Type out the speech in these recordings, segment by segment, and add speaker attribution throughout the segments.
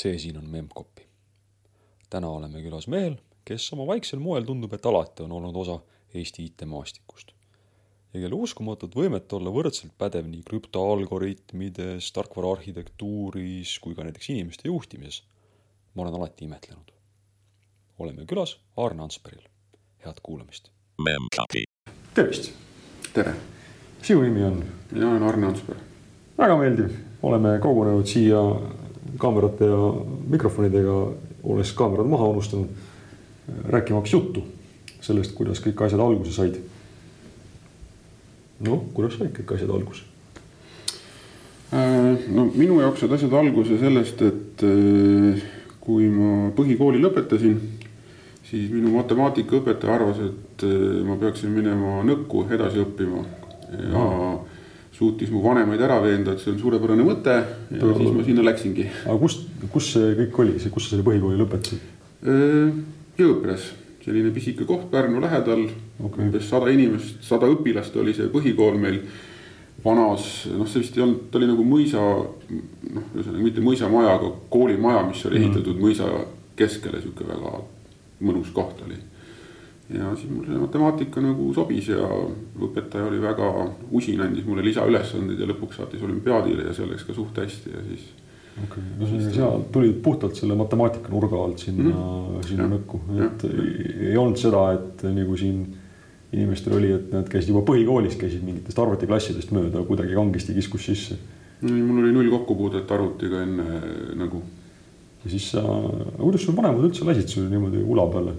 Speaker 1: see siin on Memcpy. täna oleme külas mehel, kes oma vaiksel moel tundub, et alati on olnud osa Eesti IT-maastikust. ja kelle uskumatut võimet olla võrdselt pädev nii krüptoalgoritmides, tarkvara arhitektuuris kui ka näiteks inimeste juhtimises ma olen alati imetlenud. oleme külas Aarne Ansperil, head kuulamist. Tervist,
Speaker 2: tere,
Speaker 1: sinu nimi on?
Speaker 2: mina olen Arne Ansper.
Speaker 1: väga meeldiv, oleme kogunenud siia kaamerate ja mikrofonidega, olles kaamerad maha unustanud, rääkimaks juttu sellest, kuidas kõik asjad alguse said. noh, kuidas said kõik asjad alguse?
Speaker 2: Äh, no minu jaoks said asjad alguse sellest, et äh, kui ma põhikooli lõpetasin, siis minu matemaatikaõpetaja arvas, et äh, ma peaksin minema Nõkku edasi õppima ja suutis mu vanemaid ära veenda, et see on suurepärane mõte ja
Speaker 1: Tõ-
Speaker 2: siis ma sinna läksingi.
Speaker 1: aga kust, kus see kõik oli, kus sa selle põhikooli lõpetasid?
Speaker 2: Jõõpres, selline pisike koht Pärnu lähedal
Speaker 1: Okei.
Speaker 2: umbes sada inimest, sada õpilast oli see põhikool meil vanas, noh, see vist ei olnud, ta oli nagu mõisa, noh, ühesõnaga mitte mõisamaja, aga koolimaja, mis oli ehitatud mõisa keskele, sihuke väga mõnus koht oli. Ja siis mul see matemaatika nagu sobis ja õpetaja oli väga usin, andis mulle lisaülesandeid ja lõpuks saatis olümpiaadile ja see läks ka suht hästi ja siis
Speaker 1: okei okay., ühesõnaga sina tulid puhtalt selle matemaatika nurga alt sinna mm, -hmm. sinna nõkku, et ei, ei olnud seda, et nagu siin inimestel oli, et nad käisid juba põhikoolis, käisid mingitest arvutiklassidest mööda, kuidagi kangesti kiskus sisse.
Speaker 2: no, mul oli null kokkupuudet arvutiga enne nagu
Speaker 1: ja siis sa, kuidas sul vanemad üldse lasid sul niimoodi ula peale?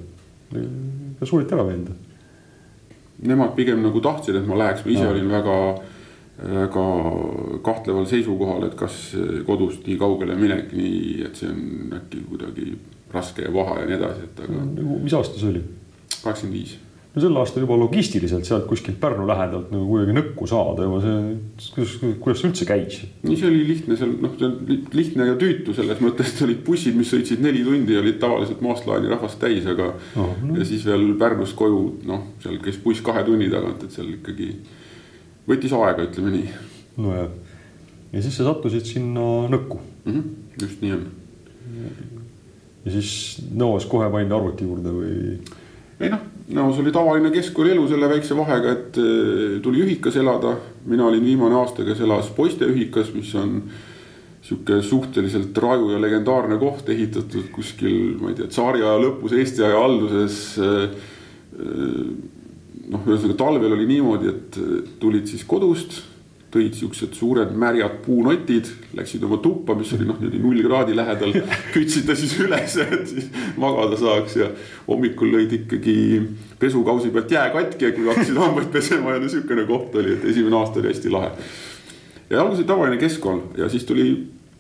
Speaker 1: Kas suudeti ära veenda?
Speaker 2: nemad pigem nagu tahtsid, et ma läheks, ma ise
Speaker 1: Aa.
Speaker 2: olin väga, väga kahtleval seisukohal, et kas kodust nii kaugele minek, nii et see on äkki kuidagi raske ja paha ja nii edasi, et aga
Speaker 1: mis aasta see oli?
Speaker 2: kaheksakümmend viis.
Speaker 1: No sel aastal juba logistiliselt sealt kuskilt Pärnu lähedalt nagu kuidagi nõkku saada juba see, kuidas, kuidas see üldse käis?
Speaker 2: nii see oli lihtne seal, noh, see on li- lihtne ja tüütu selles mõttes, et olid bussid, mis sõitsid neli tundi ja olid tavaliselt Maastlaani rahvast täis, aga
Speaker 1: Ah, no.
Speaker 2: ja siis veel Pärnust koju, noh, seal käis buss kahe tunni tagant, et seal ikkagi võttis aega, ütleme nii
Speaker 1: nojah, ja siis sa sattusid sinna nõkku
Speaker 2: mm. -hmm. just nii on
Speaker 1: ja siis nõuas kohe pandi arvuti juurde või?
Speaker 2: ei noh, no see oli tavaline keskkoolielu selle väikse vahega, et eh, tuli ühikas elada. mina olin viimane aasta, kes elas poisteühikas, mis on sihuke suhteliselt raju ja legendaarne koht, ehitatud kuskil, ma ei tea, tsaariaja lõpus, Eesti aja alguses. noh, ühesõnaga talvel oli niimoodi, et eh, tulid siis kodust tõid siuksed suured märjad puunotid, läksid oma tuppa, mis oli noh, niimoodi null kraadi lähedal, kütsid ta siis üles, et siis magada saaks ja hommikul lõid ikkagi pesukausi pealt jää katki, kui hakkasid hambaid pesema ja no niisugune koht oli, et esimene aasta oli hästi lahe. ja alguses oli tavaline keskkool ja siis tuli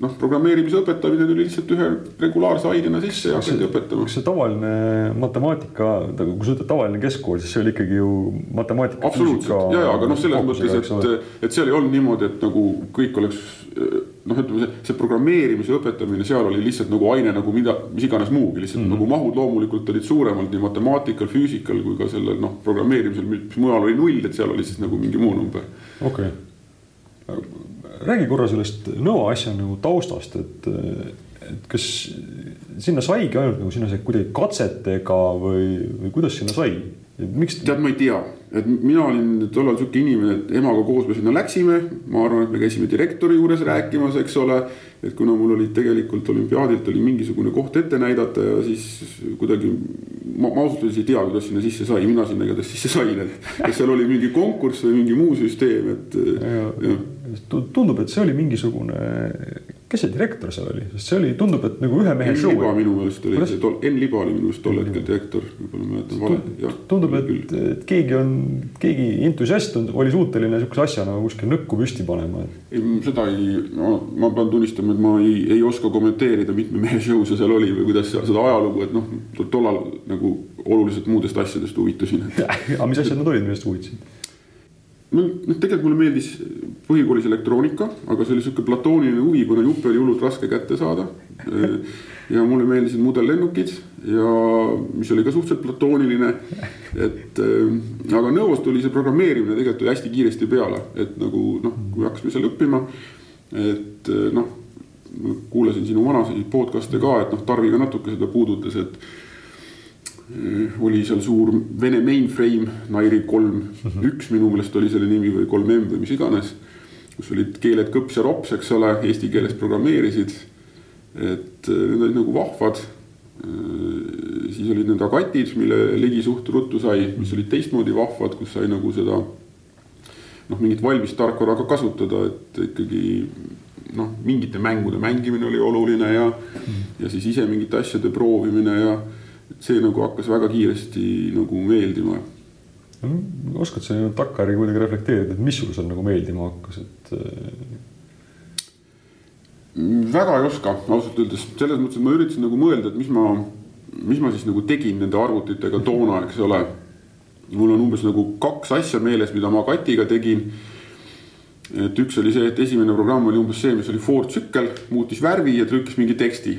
Speaker 2: noh, programmeerimise õpetamine tuli lihtsalt ühe regulaarse ainena sisse ja hakati õpetama.
Speaker 1: kas see tavaline matemaatika, kui sa ütled tavaline keskkool, siis see oli ikkagi ju matemaatika.
Speaker 2: absoluutselt ja, ja aga noh, selles mõttes, et, et seal ei olnud niimoodi, et nagu kõik oleks noh, ütleme see, see programmeerimise õpetamine seal oli lihtsalt nagu aine nagu mida, mis iganes muugi, lihtsalt mm -hmm. nagu mahud loomulikult olid suuremad nii matemaatikal, füüsikal kui ka sellel noh, programmeerimisel, mis mujal oli null, et seal oli siis nagu mingi muu number.
Speaker 1: okei okay., räägi korra sellest Nõo asja nagu taustast, et, et kas sinna saigi ainult nagu sinna sai kuidagi katsetega või, või kuidas sinna sai? miks?
Speaker 2: tead, ma ei tea, et mina olin tollal sihuke inimene, et emaga koos me sinna läksime, ma arvan, et me käisime direktori juures rääkimas, eks ole. et kuna mul olid tegelikult olümpiaadilt oli mingisugune koht ette näidata ja siis kuidagi ma, ma ausalt öeldes ei tea, kuidas sinna sisse sai, mina sinna igatahes sisse sain, et kas seal oli mingi konkurss või mingi muu süsteem, et jah
Speaker 1: tundub, et see oli mingisugune, kes see direktor seal oli, sest see oli, tundub, et nagu ühe mehe show.
Speaker 2: Minu meelest oli see tol, Enn Liba oli minu meelest tol hetkel direktor, võib-olla mäletan vale,
Speaker 1: tundub, et, et keegi on, keegi entusiast on, oli suuteline sihukese asja nagu kuskil nõkku püsti panema.
Speaker 2: ei, seda ei, ma pean tunnistama, et ma ei, ei oska kommenteerida, mitme mehe show see seal oli või kuidas seal seda ajalugu, et noh, tollal nagu oluliselt muudest asjadest huvitusin.
Speaker 1: aga mis asjad need olid, millest huvitasid?
Speaker 2: No noh, tegelikult mulle meeldis põhikoolis elektroonika, aga see oli sihuke platooniline huvi, kuna juppe oli hullult raske kätte saada. ja mulle meeldisid mudellennukid ja mis oli ka suhteliselt platooniline. et äh, aga Nõos tuli see programmeerimine tegelikult tuli hästi kiiresti peale, et nagu noh, kui hakkasime seal õppima, et äh, noh kuulasin sinu vanaseid podcast'e ka, et noh, Tarvi ka natuke seda puudutas, et oli seal suur Vene mainframe, Nairi kolm mhm. üks minu meelest oli selle nimi või kolm M või mis iganes. kus olid keeled kõps ja rops, eks ole, eesti keeles programmeerisid. et eh, need olid nagu vahvad. Eh, siis olid need agatid, mille ligi suht ruttu sai, mis olid teistmoodi vahvad, kus sai nagu seda noh, mingit valmis tarkvara ka kasutada, et ikkagi noh, mingite mängude mängimine oli oluline ja mm., ja siis ise mingite asjade proovimine ja see nagu hakkas väga kiiresti nagu meeldima.
Speaker 1: oskad sa takkajärgi kuidagi reflekteerida, et mis sul seal nagu meeldima hakkas, et?
Speaker 2: väga ei oska ausalt öeldes, selles mõttes, et ma üritasin nagu mõelda, et mis ma, mis ma siis nagu tegin nende arvutitega toona, eks ole. mul on umbes nagu kaks asja meeles, mida ma Katiga tegin et üks oli see, et esimene programm oli umbes see, mis oli Ford tsükkel, muutis värvi ja trükkis mingi teksti.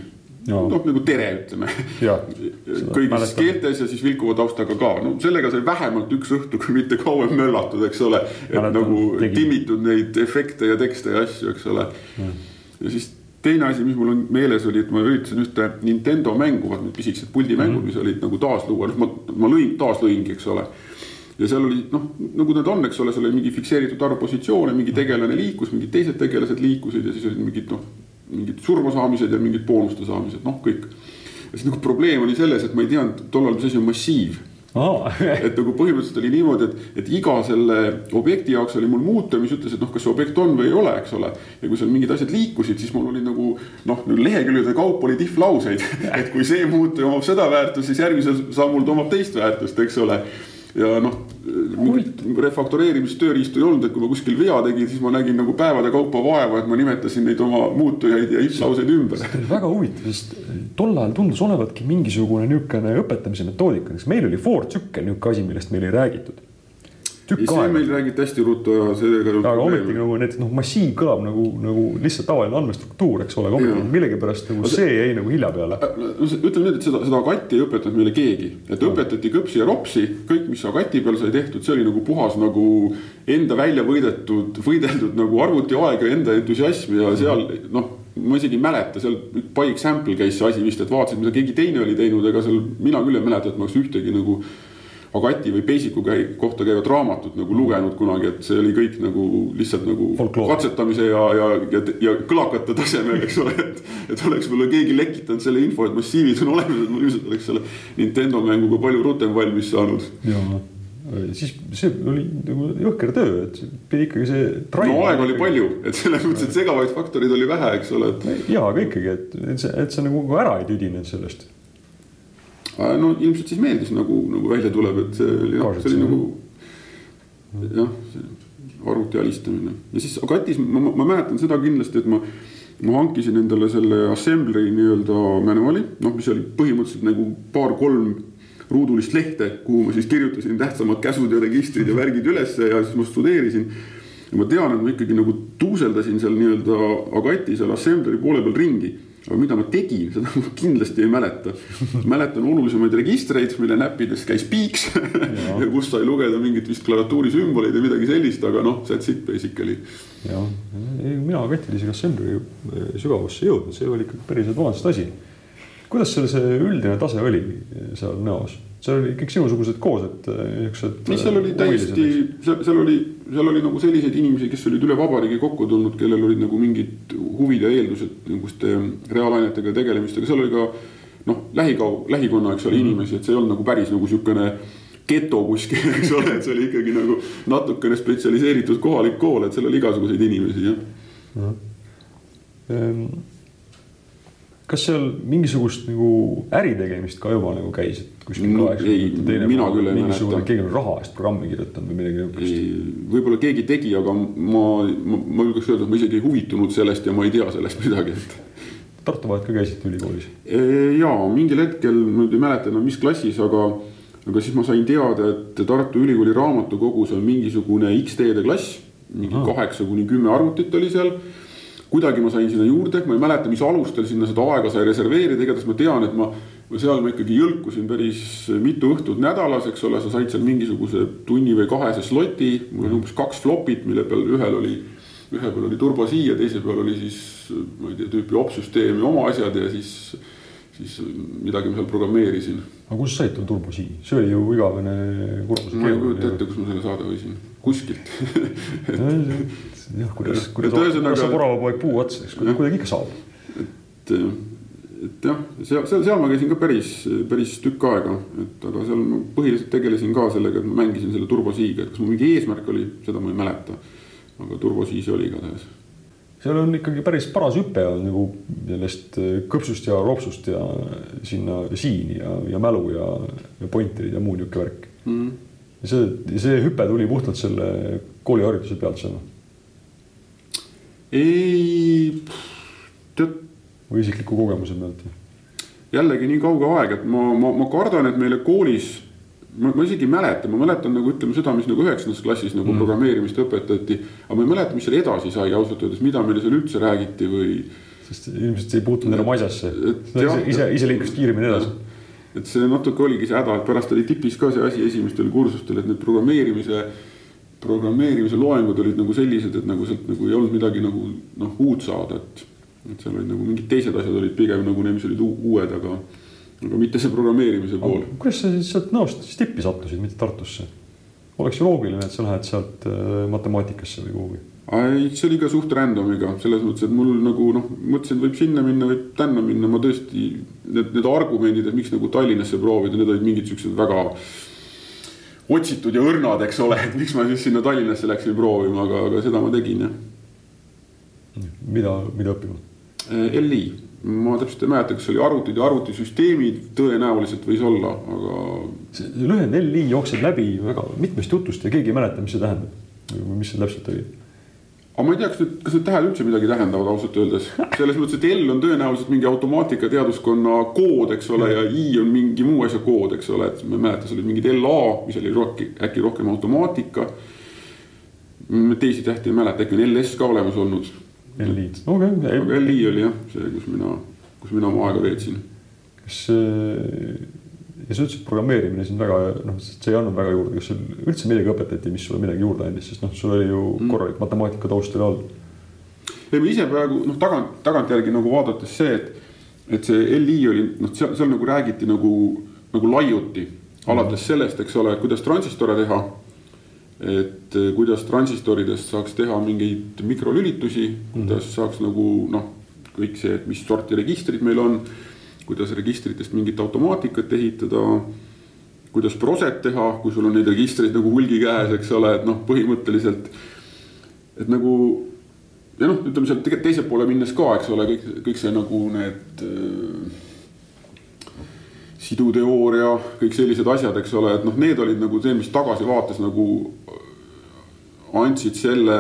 Speaker 2: Noh, nagu tere, ütleme. kõigis keeltes ja siis vilkuva taustaga ka, no sellega sai vähemalt üks õhtu, kui mitte kauem möllatud, eks ole. et Mäletan, nagu tegin. timmitud neid efekte ja tekste ja asju, eks ole. ja siis teine asi, mis mul on meeles oli, et ma üritasin ühte Nintendo mängu, vaat need pisikesed puldimängud mm, -hmm. mis olid nagu taasluua, noh ma, ma lõin, taaslõingi, eks ole ja seal oli noh, nagu need on, eks ole, seal oli mingi fikseeritud arv positsioone, mingi tegelane liikus, mingid teised tegelased liikusid ja siis olid mingid noh, mingid surmasaamised ja mingid boonuste saamised, noh, kõik. ja siis nagu probleem oli selles, et ma ei teadnud tollal, mis asi on massiiv Oh. et nagu põhimõtteliselt oli niimoodi, et, et iga selle objekti jaoks oli mul muuter, mis ütles, et noh, kas see objekt on või ei ole, eks ole. ja kui seal mingid asjad liikusid, siis mul oli nagu noh, lehekülgede kaupa oli tihvlauseid, et kui see muuter omab seda väärtust, siis järgmisel sammul ta omab teist väärtust, eks ole ja noh, refaktoreerimistööriistu ei olnud, et kui ma kuskil vea tegin, siis ma nägin nagu päevade kaupa vaeva, et ma nimetasin neid oma muutujaid ja if-lauseid ümber.
Speaker 1: väga huvitav, sest tol ajal tundus olevatki mingisugune niisugune õpetamise metoodika, näiteks meil oli Ford tsükkel niisugune asi, millest meil ei räägitud
Speaker 2: tükk aega. meil räägiti hästi ruttu ja sellega
Speaker 1: aga ometigi nagu näiteks noh, massiiv kõlab nagu, nagu lihtsalt tavaline andmestruktuur, eks ole, millegipärast nagu see, jäi nagu hilja peale.
Speaker 2: Äh, ütleme nii, et seda, seda agatti ei õpetanud meile keegi, et õpetati kõpsi ja ropsi, kõik, mis agati peal sai tehtud, see oli nagu puhas nagu enda välja võidetud, võideldud nagu arvutiaeg ja enda entusiasm ja seal noh ma isegi ei mäleta, seal by example käis see asi vist, et vaatasid, mida keegi teine oli teinud, ega seal mina küll ei mäleta, et ma oleks ühtegi nagu Agati või Basicu käi, kohta käivat raamatut nagu lugenud kunagi, et see oli kõik nagu lihtsalt nagu Folkloor. katsetamise ja, ja, ja, ja kõlakate tasemel, eks ole, et. et oleks võib-olla keegi lekitanud selle info, et massiivid on olemas, et ma ilmselt oleks selle Nintendo mänguga palju rutem valmis saanud.
Speaker 1: siis see oli nagu jõhker töö, et pidi ikkagi see.
Speaker 2: no aega oli palju, et selles mõttes, et segavaid faktoreid oli vähe, eks ole,
Speaker 1: et. ja, aga ikkagi, et, et see, et sa nagu ära ei tüdinenud sellest
Speaker 2: no ilmselt siis meeldis nagu, nagu välja tuleb, et see oli jah, see oli nagu jah, arvuti alistamine ja siis Agatis ma, ma, mäletan seda kindlasti, et ma ma hankisin endale selle assembleri nii-öelda manuali, noh, mis oli põhimõtteliselt nagu paar-kolm ruudulist lehte, kuhu ma siis kirjutasin tähtsamad käsud ja registrid ja värgid ülesse ja siis ma studeerisin. ja ma tean, et ma ikkagi nagu tuuseldasin seal nii-öelda Agati seal assembleri poole peal ringi aga mida ma tegin, seda ma kindlasti ei mäleta. mäletan olulisemaid registreid, mille näppides käis piiks ja, ja kus sai lugeda mingit vist klaviatuuri sümboleid ja midagi sellist, aga noh, that's it basically.
Speaker 1: jah, mina ka isegi assembly eh, sügavusse ei jõudnud, see oli ikkagi päris advanced asi. kuidas seal see üldine tase oli seal näos? Seal oli kõik sinusugused koos, et äh, niisugused.
Speaker 2: mis seal oli äh, täiesti, seal, seal oli, seal oli nagu selliseid inimesi, kes olid üle vabariigi kokku tulnud, kellel olid nagu mingid huvid ja eeldused niisuguste reaalainetega tegelemistega, seal oli ka noh, lähikau-, lähikonna, eks ole, mhm. inimesi, et see ei olnud nagu päris nagu niisugune geto kuskil, eks ole, et see oli ikkagi nagu natukene spetsialiseeritud kohalik kool, et seal oli igasuguseid inimesi, jah ja.
Speaker 1: Ehm, kas seal mingisugust nagu äritegemist ka juba nagu käis, et kuskil
Speaker 2: kaheksakümnendate teine
Speaker 1: mina küll ei mäleta. keegi on raha eest programmi kirjutanud või midagi
Speaker 2: niisugust. võib-olla keegi tegi, aga ma, ma, ma julgeks öelda, et ma isegi ei huvitunud sellest ja ma ei tea sellest midagi, et.
Speaker 1: Tartu vahet ka käisite ülikoolis?
Speaker 2: ja mingil hetkel, ma nüüd ei mäleta enam, mis klassis, aga, aga siis ma sain teada, et Tartu Ülikooli raamatukogus on mingisugune X-teede klass, mingi kaheksa kuni kümme arvutit oli seal kuidagi ma sain sinna juurde, ma ei mäleta, mis alustel sinna seda aega sai reserveerida, igatahes ma tean, et ma, seal ma ikkagi jõlkusin päris mitu õhtut nädalas, eks ole, sa said seal mingisuguse tunni või kahese sloti, mul oli umbes kaks flopit, mille peal ühel oli ühe peal oli turbosii ja teise peal oli siis ma ei tea, tüüpi opsüsteemi oma asjad ja siis, siis midagi ma seal programmeerisin.
Speaker 1: Aga kust sa said tulla turbosii, see oli ju igavene kurbuse
Speaker 2: ma ei kujuta ette, kus ma selle saada võisin, kuskilt.
Speaker 1: Jah, kuidas, kuidas, saab orava poeg puu otsa, eks kuidagi ikka saab.
Speaker 2: et, et jah, seal, seal, seal ma käisin ka päris, päris tükk aega, et aga seal ma põhiliselt tegelesin ka sellega, et ma mängisin selle turbosiiga, et kas mul mingi eesmärk oli, seda ma ei mäleta. Aga turbosiis oli igatahes.
Speaker 1: Seal on ikkagi päris paras hüpe on nagu sellest äh, kõpsust ja ropsust ja sinna siini ja, ja mälu ja, ja pointerid ja muu niisugune värk mm.. see, see hüpe tuli puhtalt selle koolihariduse pealt seal?
Speaker 2: ei,
Speaker 1: tead. või isikliku kogemuse pealt?
Speaker 2: jällegi nii kauge aeg, et ma, ma, ma kardan, et meile koolis ma, ma isegi ei mäleta, ma mäletan nagu ütleme seda, mis nagu üheksandas klassis nagu mm. programmeerimist õpetati. aga ma ei mäleta, mis seal edasi sai ausalt öeldes, mida meile seal üldse räägiti või.
Speaker 1: sest ilmselt see ei puutunud enam asjasse. ise, ise, ise liikus kiiremini edasi.
Speaker 2: et see natuke oligi see häda, et pärast oli tipis ka see asi esimestel kursustel, et need programmeerimise programmeerimise loengud olid nagu sellised, et nagu sealt nagu ei olnud midagi nagu noh, uut saada, et. et seal olid nagu mingid teised asjad olid pigem nagu need, mis olid uued, aga aga mitte see programmeerimise pool.
Speaker 1: kuidas sa siis sealt Nõost siis tippi sattusid, mitte Tartusse? oleks ju loogiline, et sa lähed sealt äh, matemaatikasse või kuhugi.
Speaker 2: ei, see oli ka suht random'iga selles mõttes, et mul nagu noh, mõtlesin, et võib sinna minna, võib tänna minna, ma tõesti need, need argumendid, et miks nagu Tallinnasse proovida, need olid mingid siuksed väga otsitud ja õrnad, eks ole, et miks ma siis sinna Tallinnasse läksin proovima, aga, aga seda ma tegin jah.
Speaker 1: mida, mida õppima?
Speaker 2: Äh, LI ma täpselt ei mäleta, kas oli arvutid ja arvutisüsteemid, tõenäoliselt võis olla, aga.
Speaker 1: see lühend LI jookseb läbi väga mitmest jutust ja keegi ei mäleta, mis see tähendab. mis see täpselt oli.
Speaker 2: aga ma ei tea, kas need, kas need tähed üldse midagi tähendavad ausalt öeldes. selles mõttes, et L on tõenäoliselt mingi automaatika-teaduskonna kood, eks ole, ja I on mingi muu asja kood, eks ole, et ma ei mäleta, seal oli mingid LA, mis oli rohkem, äkki rohkem automaatika. teisi tähti ei mäleta, äkki on LS ka olemas olnud
Speaker 1: L-liit, okei okay..
Speaker 2: aga L-i oli jah, see, kus mina, kus mina oma aega veetsin.
Speaker 1: kas ja sa ütlesid, programmeerimine sind väga noh, see ei andnud väga juurde, kas sul üldse midagi õpetati, mis sulle midagi juurde andis, sest noh, sul oli ju mm. korralik matemaatika taust oli all.
Speaker 2: ei, ma ise praegu noh, tagant, tagantjärgi nagu vaadates see, et, et see LI oli noh, seal, seal nagu räägiti nagu, nagu laiuti alates mm. sellest, eks ole, kuidas transistore teha et eh, kuidas transistoridest saaks teha mingeid mikrolülitusi mm, -hmm. kuidas saaks nagu noh, kõik see, et mis sorti registrid meil on, kuidas registritest mingit automaatikat ehitada, kuidas proset teha, kui sul on neid registreid nagu hulgi käes, eks ole, et noh, põhimõtteliselt et nagu ja noh, ütleme sealt tegelikult teise poole minnes ka, eks ole, kõik, kõik see nagu need äh, siduteooria, kõik sellised asjad, eks ole, et noh, need olid nagu see, mis tagasivaates nagu andsid selle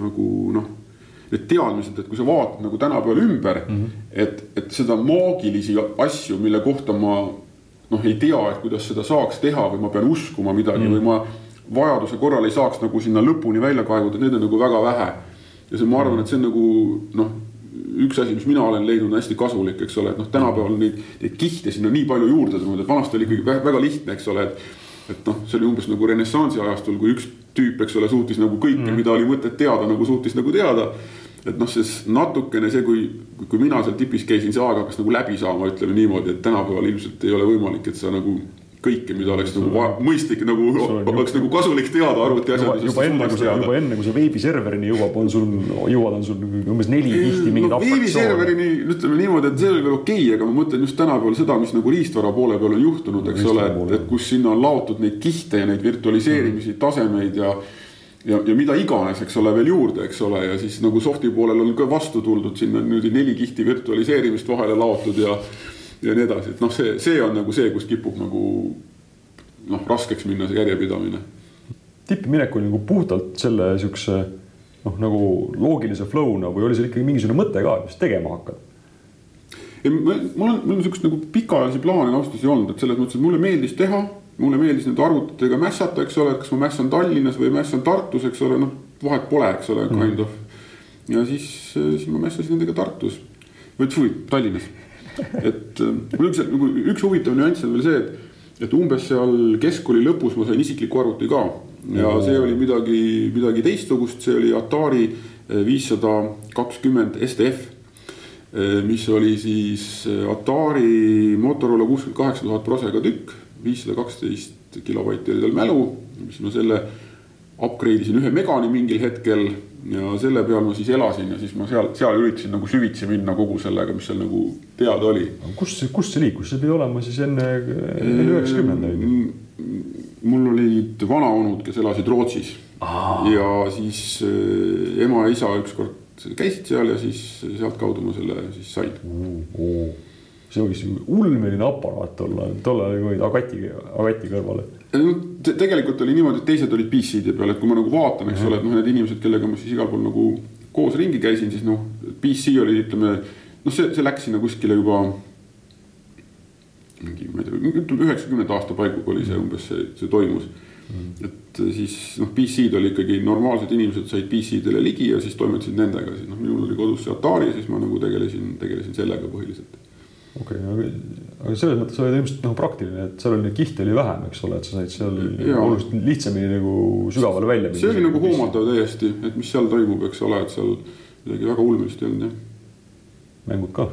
Speaker 2: nagu noh, need teadmised, et kui sa vaatad nagu tänapäeval ümber mm, -hmm. et, et seda maagilisi asju, mille kohta ma noh, ei tea, et kuidas seda saaks teha või ma pean uskuma midagi mm -hmm. või ma vajaduse korral ei saaks nagu sinna lõpuni välja kaevuda, neid on nagu väga vähe. ja see, ma arvan, et see on nagu noh, üks asi, mis mina olen leidnud hästi kasulik, eks ole, et noh, tänapäeval neid, neid kihte sinna nii palju juurde tulnud, et vanasti oli ikkagi väga lihtne, eks ole, et et noh, see oli umbes nagu renessansi ajastul, kui üks tüüp, eks ole, suutis nagu kõike mm., mida oli mõtet teada, nagu suutis nagu teada. et noh, siis natukene see, kui, kui mina seal tipis käisin, see aeg hakkas nagu läbi saama, ütleme niimoodi, et tänapäeval ilmselt ei ole võimalik, et sa nagu kõike, mida oleks nagu vaja, mõistlik nagu, oleks nagu kasulik teada arvuti asjadest.
Speaker 1: juba enne, kui sa, juba enne, kui sa veebiserverini jõuab, on sul, jõuad, on sul umbes neli kihti mingeid
Speaker 2: no, veebiserverini ütleme niimoodi, et see oli veel okei okay,, aga ma mõtlen just tänapäeval seda, mis nagu riistvara poole peal on juhtunud, eks ole, et, et kus sinna on laotud neid kihte ja neid virtualiseerimisi mm., tasemeid ja ja, ja mida iganes, eks ole, veel juurde, eks ole, ja siis nagu soft'i poolel on ka vastu tuldud, sinna on nüüd neli kihti virtualiseerimist vahele laotud ja ja nii edasi, et noh, see, see on nagu see, kus kipub nagu noh, raskeks minna see järjepidamine.
Speaker 1: tippi minek oli nagu puhtalt selle siukse noh, nagu loogilise flow'na või oli seal ikkagi mingisugune mõte ka, mis tegema hakkad?
Speaker 2: ei, mul on, mul on siukest nagu pikaajalisi plaane ausalt öeldes ei olnud, et selles mõttes, et mulle meeldis teha, mulle meeldis nende arvutitega mässata, eks ole, et kas ma mässan Tallinnas või mässan Tartus, eks ole, noh, vahet pole, eks ole, kind mm. of. ja siis, siis ma mässasin nendega Tartus või tfui, Tallinnas et äh, üks nagu üks huvitav nüanss on veel see, et, et umbes seal keskkooli lõpus ma sain isikliku arvuti ka. ja see oli midagi, midagi teistsugust, see oli Atari viissada kakskümmend STF. mis oli siis Atari Motorola kuuskümmend kaheksa tuhat prosega tükk, viissada kaksteist kilovatti oli tal mälu, mis ma selle upgrade isin ühe megani mingil hetkel ja selle peal ma siis elasin ja siis ma seal, seal üritasin nagu süvitsi minna kogu sellega, mis seal nagu teada oli.
Speaker 1: kust see, kust see liikus, see pidi olema siis enne, enne üheksakümnendaid?
Speaker 2: mul olid vanaonud, kes elasid Rootsis Aa. ja siis äh, ema ja isa ükskord käisid seal ja siis sealtkaudu ma selle siis sain
Speaker 1: see võis ulmeline aparaat olla tollal olid Agati, Agati kõrval.
Speaker 2: no te, tegelikult oli niimoodi, et teised olid PC-de peal, et kui ma nagu vaatan, eks ole, et noh, need inimesed, kellega ma siis igal pool nagu koos ringi käisin, siis noh, PC oli, ütleme noh, see, see läks sinna kuskile juba mingi, ma ei tea, ütleme üheksakümnenda aasta paigu oli see umbes see, see toimus. Mm.. et siis noh, PC-d oli ikkagi normaalsed inimesed said PC-dele ligi ja siis toimetasid nendega, siis noh, minul oli kodus see Atari, siis ma nagu tegelesin, tegelesin sellega põhiliselt
Speaker 1: okei okay,, aga, selles mõttes oli ta ilmselt nagu praktiline, et seal oli neid kihte oli vähem, eks ole, et sa said seal oluliselt lihtsamini nagu sügavale välja
Speaker 2: minna. see oli nagu hoomatav täiesti, et mis seal toimub, eks ole, et seal midagi väga ulmelist ei olnud jah.
Speaker 1: mängud ka?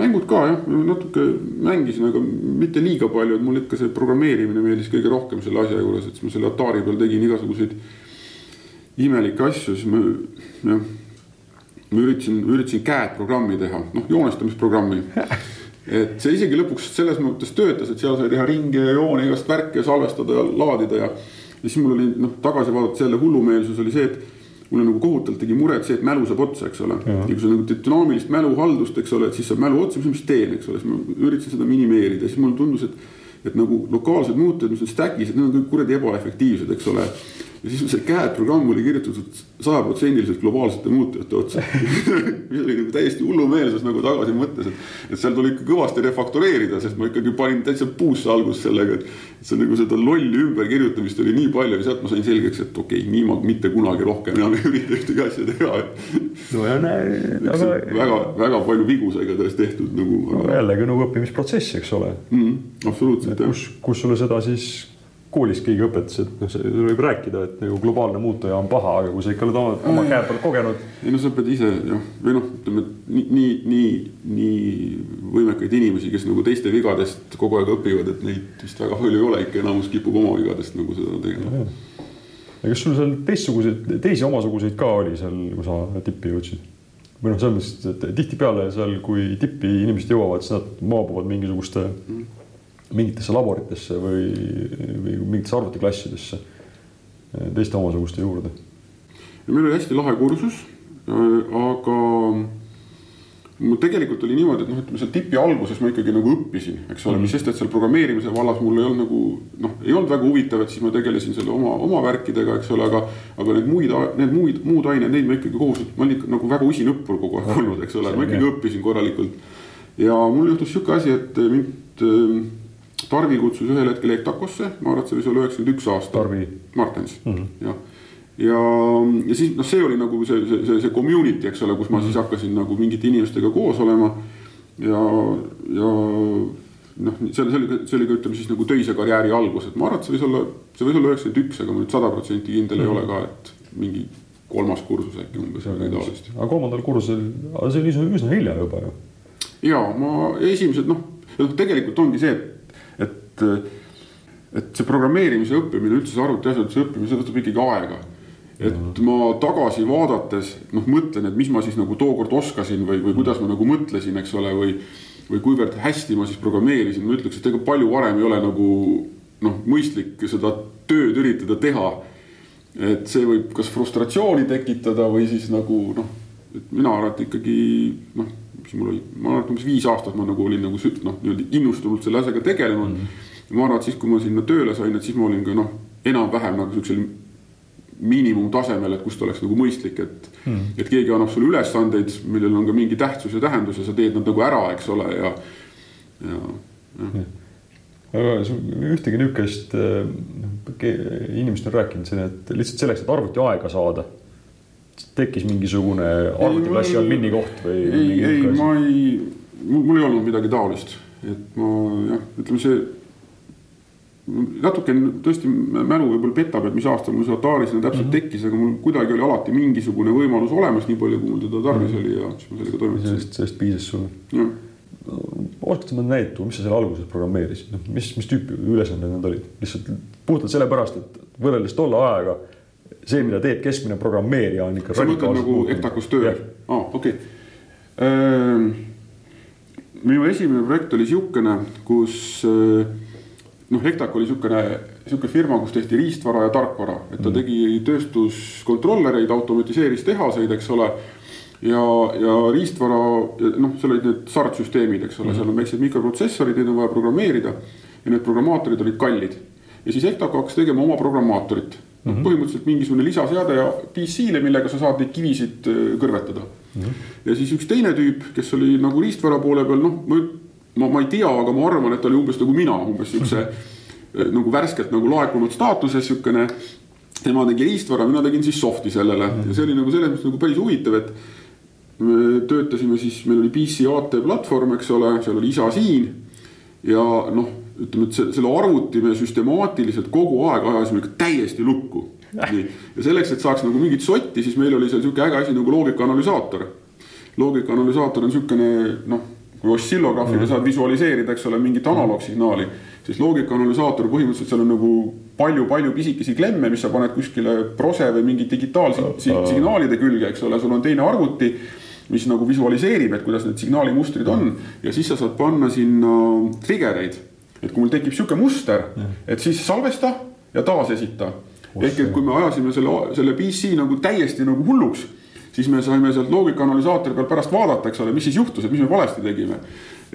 Speaker 2: mängud ka jah, natuke mängisin, aga mitte liiga palju, et mul ikka see programmeerimine meeldis kõige rohkem selle asja juures, et siis ma selle Atari peal tegin igasuguseid imelikke asju, siis ma jah ma üritasin, üritasin CAD programmi teha, noh joonestamisprogrammi. et see isegi lõpuks selles mõttes töötas, et seal sai teha ringe ja joone, igast värke ja salvestada ja laadida ja. ja siis mul oli noh, tagasi vaadates jälle hullumeelsus oli see, et mulle nagu kohutavalt tegi muret see, et mälu saab otsa, eks ole. ja kui sa nagu dünaamilist mäluhaldust, eks ole, et siis saab mälu otsa, mis ma siis teen, eks ole, siis ma üritasin seda minimeerida, siis mulle tundus, et et nagu lokaalsed muutujad, mis on stack'is, et need on kõik kuradi ebaefektiivsed, eks ole ja siis see CAD programm oli kirjutatud sajaprotsendiliselt globaalsete muutujate otsa mis oli nagu täiesti hullumeelsus nagu tagasi mõttes, et, et seal tuli ikka kõvasti refaktoreerida, sest ma ikkagi panin täitsa puusse alguses sellega, et see nagu seda lolli ümberkirjutamist oli nii palju ja sealt ma sain selgeks, et okei okay,, nii ma mitte kunagi rohkem enam ei ürita ühtegi asja teha. no ja näe, aga. väga, väga palju vigu sai ka tõesti tehtud nagu
Speaker 1: aga.... jällegi nagu õppimisprotsess, eks ole
Speaker 2: mm,. absoluutselt.
Speaker 1: kus, kus sulle seda siis koolis keegi õpetas, et noh, see võib rääkida, et nagu globaalne muutuja on paha, aga kui sa ikka oled oma, oma käe peal kogenud.
Speaker 2: ei no sa pead ise jah, või noh, ütleme nii, nii, nii, nii võimekaid inimesi, kes nagu teiste vigadest kogu aeg õpivad, et neid vist väga palju ei ole, ikka enamus kipub oma vigadest nagu seda tegema.
Speaker 1: ja kas sul seal teistsuguseid, teisi omasuguseid ka oli seal, kui sa tippi jõudsid? või noh, selles mõttes, et tihtipeale seal, kui tippi inimesed jõuavad, siis nad maabuvad mingisuguste mm mingitesse laboritesse või, või mingitesse arvutiklassidesse teiste omasuguste juurde.
Speaker 2: meil oli hästi lahe kursus, aga mul tegelikult oli niimoodi, et noh, ütleme seal tipi alguses ma ikkagi nagu õppisin, eks ole mm, -hmm. mis sest, et seal programmeerimise vallas mul ei olnud nagu noh, ei olnud väga huvitav, et siis ma tegelesin selle oma, oma värkidega, eks ole, aga. aga need muid, need muid, muud ained, neid ma ikkagi kohus, ma olin ikka nagu väga usin õppur kogu aeg olnud, eks ole, ma ikkagi õppisin korralikult. ja mul juhtus sihuke asi, et mind Tarvi kutsus ühel hetkel EKTAKosse, ma arvan, et see võis olla üheksakümmend üks aasta. Martens mm, -hmm. jah. ja, ja siis noh, see oli nagu see, see, see, see community, eks ole, kus ma siis hakkasin nagu mingite inimestega koos olema. ja, ja noh, see, see oli, see oli ka ütleme siis nagu töise karjääri algus, et ma arvan, et see võis olla, see võis olla üheksakümmend üks, aga ma nüüd sada protsenti kindel mm -hmm. ei ole ka, et mingi kolmas kursus äkki umbes midagi taolist.
Speaker 1: aga kolmandal kursusel, see oli üsna hilja juba ju.
Speaker 2: ja ma esimesed noh, noh tegelikult ongi see, et et, et see programmeerimise õppimine, üldse see arvutiasjanduse õppimine, see võtab ikkagi aega. et ma tagasi vaadates noh, mõtlen, et mis ma siis nagu tookord oskasin või, või kuidas ma nagu mõtlesin, eks ole, või. või kuivõrd hästi ma siis programmeerisin, ma ütleks, et ega palju varem ei ole nagu noh, mõistlik seda tööd üritada teha. et see võib kas frustratsiooni tekitada või siis nagu noh, et mina arvan, et ikkagi noh mis mul oli, ma arvan, et umbes viis aastat ma nagu olin nagu noh, niimoodi innustunult selle asjaga tegelenud mm. -hmm. ma arvan, et siis, kui ma sinna tööle sain, et siis ma olin ka noh, enam-vähem nagu siuksel miinimumtasemel, et kust oleks nagu mõistlik, et mm. -hmm. et keegi annab sulle ülesandeid, millel on ka mingi tähtsus ja tähendus ja sa teed nad nagu ära, eks ole, ja, ja, jah mm
Speaker 1: aga ühtegi niisugust noh, inimesed on rääkinud siin, et lihtsalt selleks, et arvuti aega saada tekkis mingisugune arvutiklassi admini koht või?
Speaker 2: ei, ei, ma ei, mul ei olnud midagi taolist, et ma jah, ütleme see. natuke tõesti mälu võib-olla petab, et mis aastal mul see Atari sinna täpselt mm -hmm. tekkis, aga mul kuidagi oli alati mingisugune võimalus olemas, nii palju kui mul teda tarvis mm -hmm. oli ja siis ma sellega toimetasin.
Speaker 1: sellest, sellest piisas sulle? oskad sa mõnda näidet tuua, mis sa seal alguses programmeerisid, noh, mis, mis tüüpi ülesanded need olid, lihtsalt puhtalt sellepärast, et võrreldes tolle ajaga see, mida teeb keskmine programmeerija, on ikka.
Speaker 2: sa mõtled nagu Ectacus töö? aa, okei. Ehm, minu esimene projekt oli sihukene, kus äh, noh, Hektak oli niisugune, niisugune firma, kus tehti riistvara ja tarkvara, et ta mm. tegi tööstuskontrollereid, automatiseeris tehaseid, eks ole. ja, ja riistvara, noh, seal olid need SART-süsteemid, eks ole mm., seal on väiksed mikroprotsessorid, neid on vaja programmeerida. ja need programmaatorid olid kallid ja siis Hektak hakkas tegema oma programmaatorit mm. -hmm. põhimõtteliselt mingisugune lisaseade ja PC-le, millega sa saad neid kivisid äh, kõrvetada mm. -hmm. ja siis üks teine tüüp, kes oli nagu riistvara poole peal, noh, ma ma, ma ei tea, aga ma arvan, et ta oli umbes nagu mina, umbes siukse eh, nagu värskelt nagu laekunud staatuses siukene. tema tegi riistvara, mina tegin siis soft'i sellele ja see oli nagu selles mõttes nagu päris huvitav, et. me töötasime siis, meil oli PC AT platvorm, eks ole, seal oli isa siin. ja noh, ütleme, et selle arvuti me süstemaatiliselt kogu aeg ajasime ikka täiesti lukku. nii, ja selleks, et saaks nagu mingit sotti, siis meil oli seal sihuke äge asi nagu loogika-analüsaator. loogika-analüsaator on siukene noh kui ossillograafiga mm -hmm. saad visualiseerida, eks ole, mingit analoogsignaali, siis loogika-analüsaator põhimõtteliselt seal on nagu palju-palju pisikesi klemme, mis sa paned kuskile prose või mingi digitaalsignaalide külge, eks ole, sul on teine arvuti mis nagu visualiseerib, et kuidas need signaalimustrid on ja siis sa saad panna sinna trigger eid. Et kui mul tekib sihuke muster, et siis salvesta ja taasesita. ehk et kui me ajasime selle, selle PC nagu täiesti nagu hulluks siis me saime sealt loogika-analüsaatori pealt pärast vaadata, eks ole, mis siis juhtus, et mis me valesti tegime.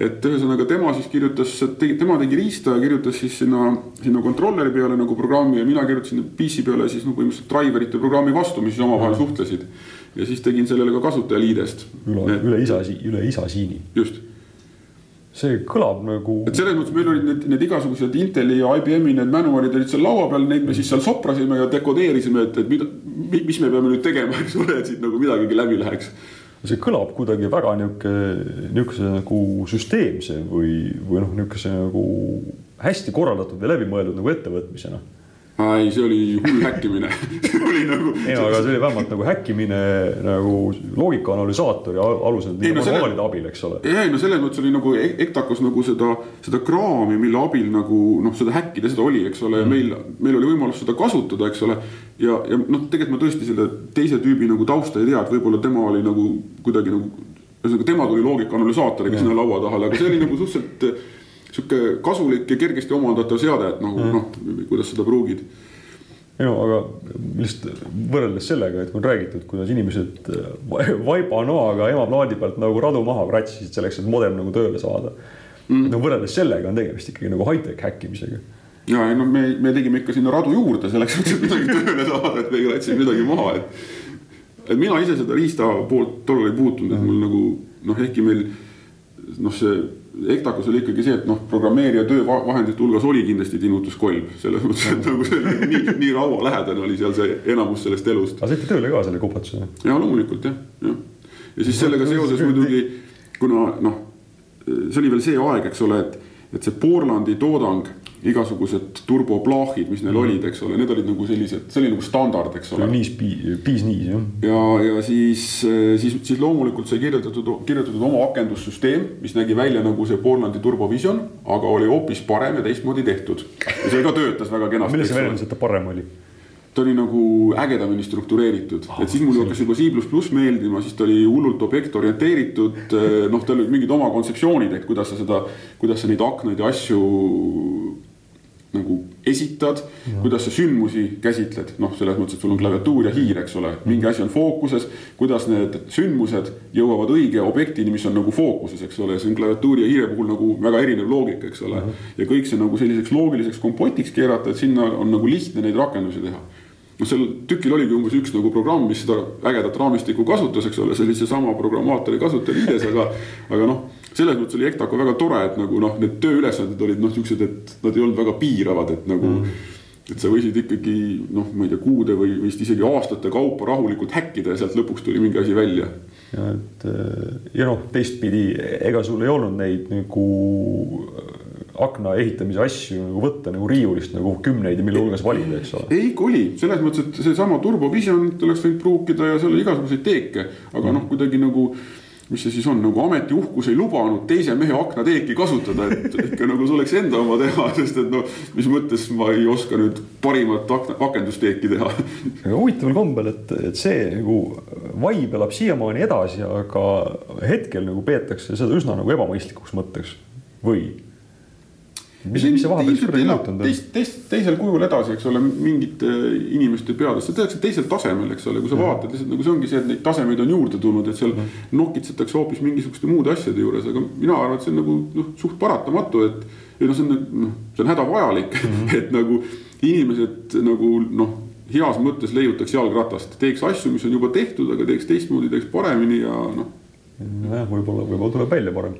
Speaker 2: et ühesõnaga tema siis kirjutas, tema tegi riista ja kirjutas siis sinna, sinna kontrolleri peale nagu programmi ja mina kirjutasin PC peale siis nagu põhimõtteliselt driverite programmi vastu, mis siis omavahel suhtlesid. ja siis tegin sellele ka kasutajaliidest.
Speaker 1: üle, üle isa, üle isa siini.
Speaker 2: just
Speaker 1: see kõlab nagu.
Speaker 2: et selles mõttes meil olid need, need igasugused Inteli ja IBM-i need manualid olid seal laua peal, neid me siis seal soprasime ja dekodeerisime, et, et mida, mis me peame nüüd tegema, eks ole, et siit nagu midagigi läbi läheks.
Speaker 1: see kõlab kuidagi väga nihuke, nihukese nagu süsteemse või, või noh, nihukese nagu hästi korraldatud ja läbimõeldud nagu ettevõtmisena
Speaker 2: ei, see oli hull häkkimine see oli nagu.
Speaker 1: ei, aga see oli vähemalt nagu häkkimine nagu loogika-analüsaatori alusel manuaalide abil, eks ole.
Speaker 2: ei, no selles mõttes oli nagu Ektakos nagu seda, seda kraami, mille abil nagu noh, seda häkkida, seda oli, eks ole, ja mm. meil, meil oli võimalus seda kasutada, eks ole. ja, ja noh, tegelikult ma tõesti selle teise tüübi nagu tausta ei tea, et võib-olla tema oli nagu kuidagi nagu. ühesõnaga, tema tuli loogika-analüsaatoriga sinna laua taha, aga see oli nagu suhteliselt sihuke kasulik ja kergesti omandatav seade, et nagu mm. noh, kuidas seda pruugid
Speaker 1: ei no aga lihtsalt võrreldes sellega, et kui on räägitud, kuidas inimesed vaiba noaga emaplaadi pealt nagu radu maha kratsisid selleks, et modem nagu tööle saada mm.. no võrreldes sellega on tegemist ikkagi nagu high-tech häkkimisega.
Speaker 2: ja ei no me, me tegime ikka sinna radu juurde selleks, et midagi tööle saada, et me ei kratsinud midagi maha, et. et mina ise seda riista poolt tollal ei puutunud, et mul nagu noh, ehkki meil noh, see Ektakus oli ikkagi see, et noh, programmeerija töövahendite hulgas oli kindlasti tinnutuskolb, selles mõttes, et nagu see nii, nii raualähedane oli seal see enamus sellest elust.
Speaker 1: aga saite tööle ka selle kopatusega?
Speaker 2: ja loomulikult jah, jah. ja siis sellega seoses muidugi, kuna noh, see oli veel see aeg, eks ole, et, et see Portlandi toodang igasugused turboplaahid, mis neil mm. olid, eks ole, need olid nagu sellised, see oli nagu standard, eks ole.
Speaker 1: niis, piis niis jah.
Speaker 2: ja, ja siis, siis, siis loomulikult sai kirjutatud, kirjutatud oma akendussüsteem, mis nägi välja nagu see Portlandi Turbovision, aga oli hoopis parem ja teistmoodi tehtud. ja see ka töötas väga kenasti.
Speaker 1: milles see väljendus, et ta parem oli?
Speaker 2: ta oli nagu ägedamini struktureeritud ah,, et siis mulle hakkas juba C meeldima, siis ta oli hullult objektorienteeritud. noh, tal olid mingid oma kontseptsioonid, et kuidas sa seda, kuidas sa neid aknaid ja asju nagu esitad kuidas sa sündmusi käsitled, noh, selles mõttes, et sul on klaviatuur ja hiir, eks ole, mingi asi on fookuses. kuidas need sündmused jõuavad õige objektini, mis on nagu fookuses, eks ole, see on klaviatuuri ja hiire puhul nagu väga erinev loogika, eks ole. Ja kõik see nagu selliseks loogiliseks kompotiks keerata, et sinna on nagu lihtne neid rakendusi teha noh, seal tükil oligi umbes üks nagu programm, mis seda ägedat raamistikku kasutas, eks ole, see oli seesama programmaatori kasutajaliides, aga, aga noh selles mõttes oli Ektaco väga tore, et nagu noh, need tööülesanded olid noh, siuksed, et nad ei olnud väga piiravad, et nagu mm. et sa võisid ikkagi noh, ma ei tea, kuude või vist isegi aastate kaupa rahulikult häkkida ja sealt lõpuks tuli mingi asi välja.
Speaker 1: ja et ja noh, teistpidi, ega sul ei olnud neid nagu akna ehitamise asju nagu võtta nagu riiulist nagu kümneid ja mille hulgas valida, eks ole.
Speaker 2: ei, oli, selles mõttes, et seesama Turbovisionit oleks võinud pruukida ja seal oli igasuguseid teeke, aga noh, kuidagi nagu mis see siis on, nagu ametiuhkus ei lubanud teise mehe aknateeki kasutada, et ikka nagu see oleks enda oma teha, sest et noh, mis mõttes ma ei oska nüüd parimat akna, akendusteeki teha.
Speaker 1: aga huvitaval kombel, et, et see nagu vibe elab siiamaani edasi, aga hetkel nagu peetakse seda üsna nagu ebamõistlikuks mõtteks. Või
Speaker 2: mis, mis see vahepeal siis muutunud on? teist, teist, teisel kujul edasi, eks ole, mingite inimeste peades, seda tehakse teisel tasemel, eks ole, kui sa mm. vaatad lihtsalt nagu see ongi see, et neid tasemeid on juurde tulnud, et seal mm. nokitsetakse hoopis mingisuguste muude asjade juures, aga mina arvan, et see on nagu noh, suht paratamatu, et. ja noh, see on noh, see on hädavajalik mm, -hmm. et nagu inimesed nagu noh heas mõttes leiutaks jalgratast, teeks asju, mis on juba tehtud, aga teeks teistmoodi, teeks paremini ja noh.
Speaker 1: nojah, võib-olla, võib-olla tuleb välja parem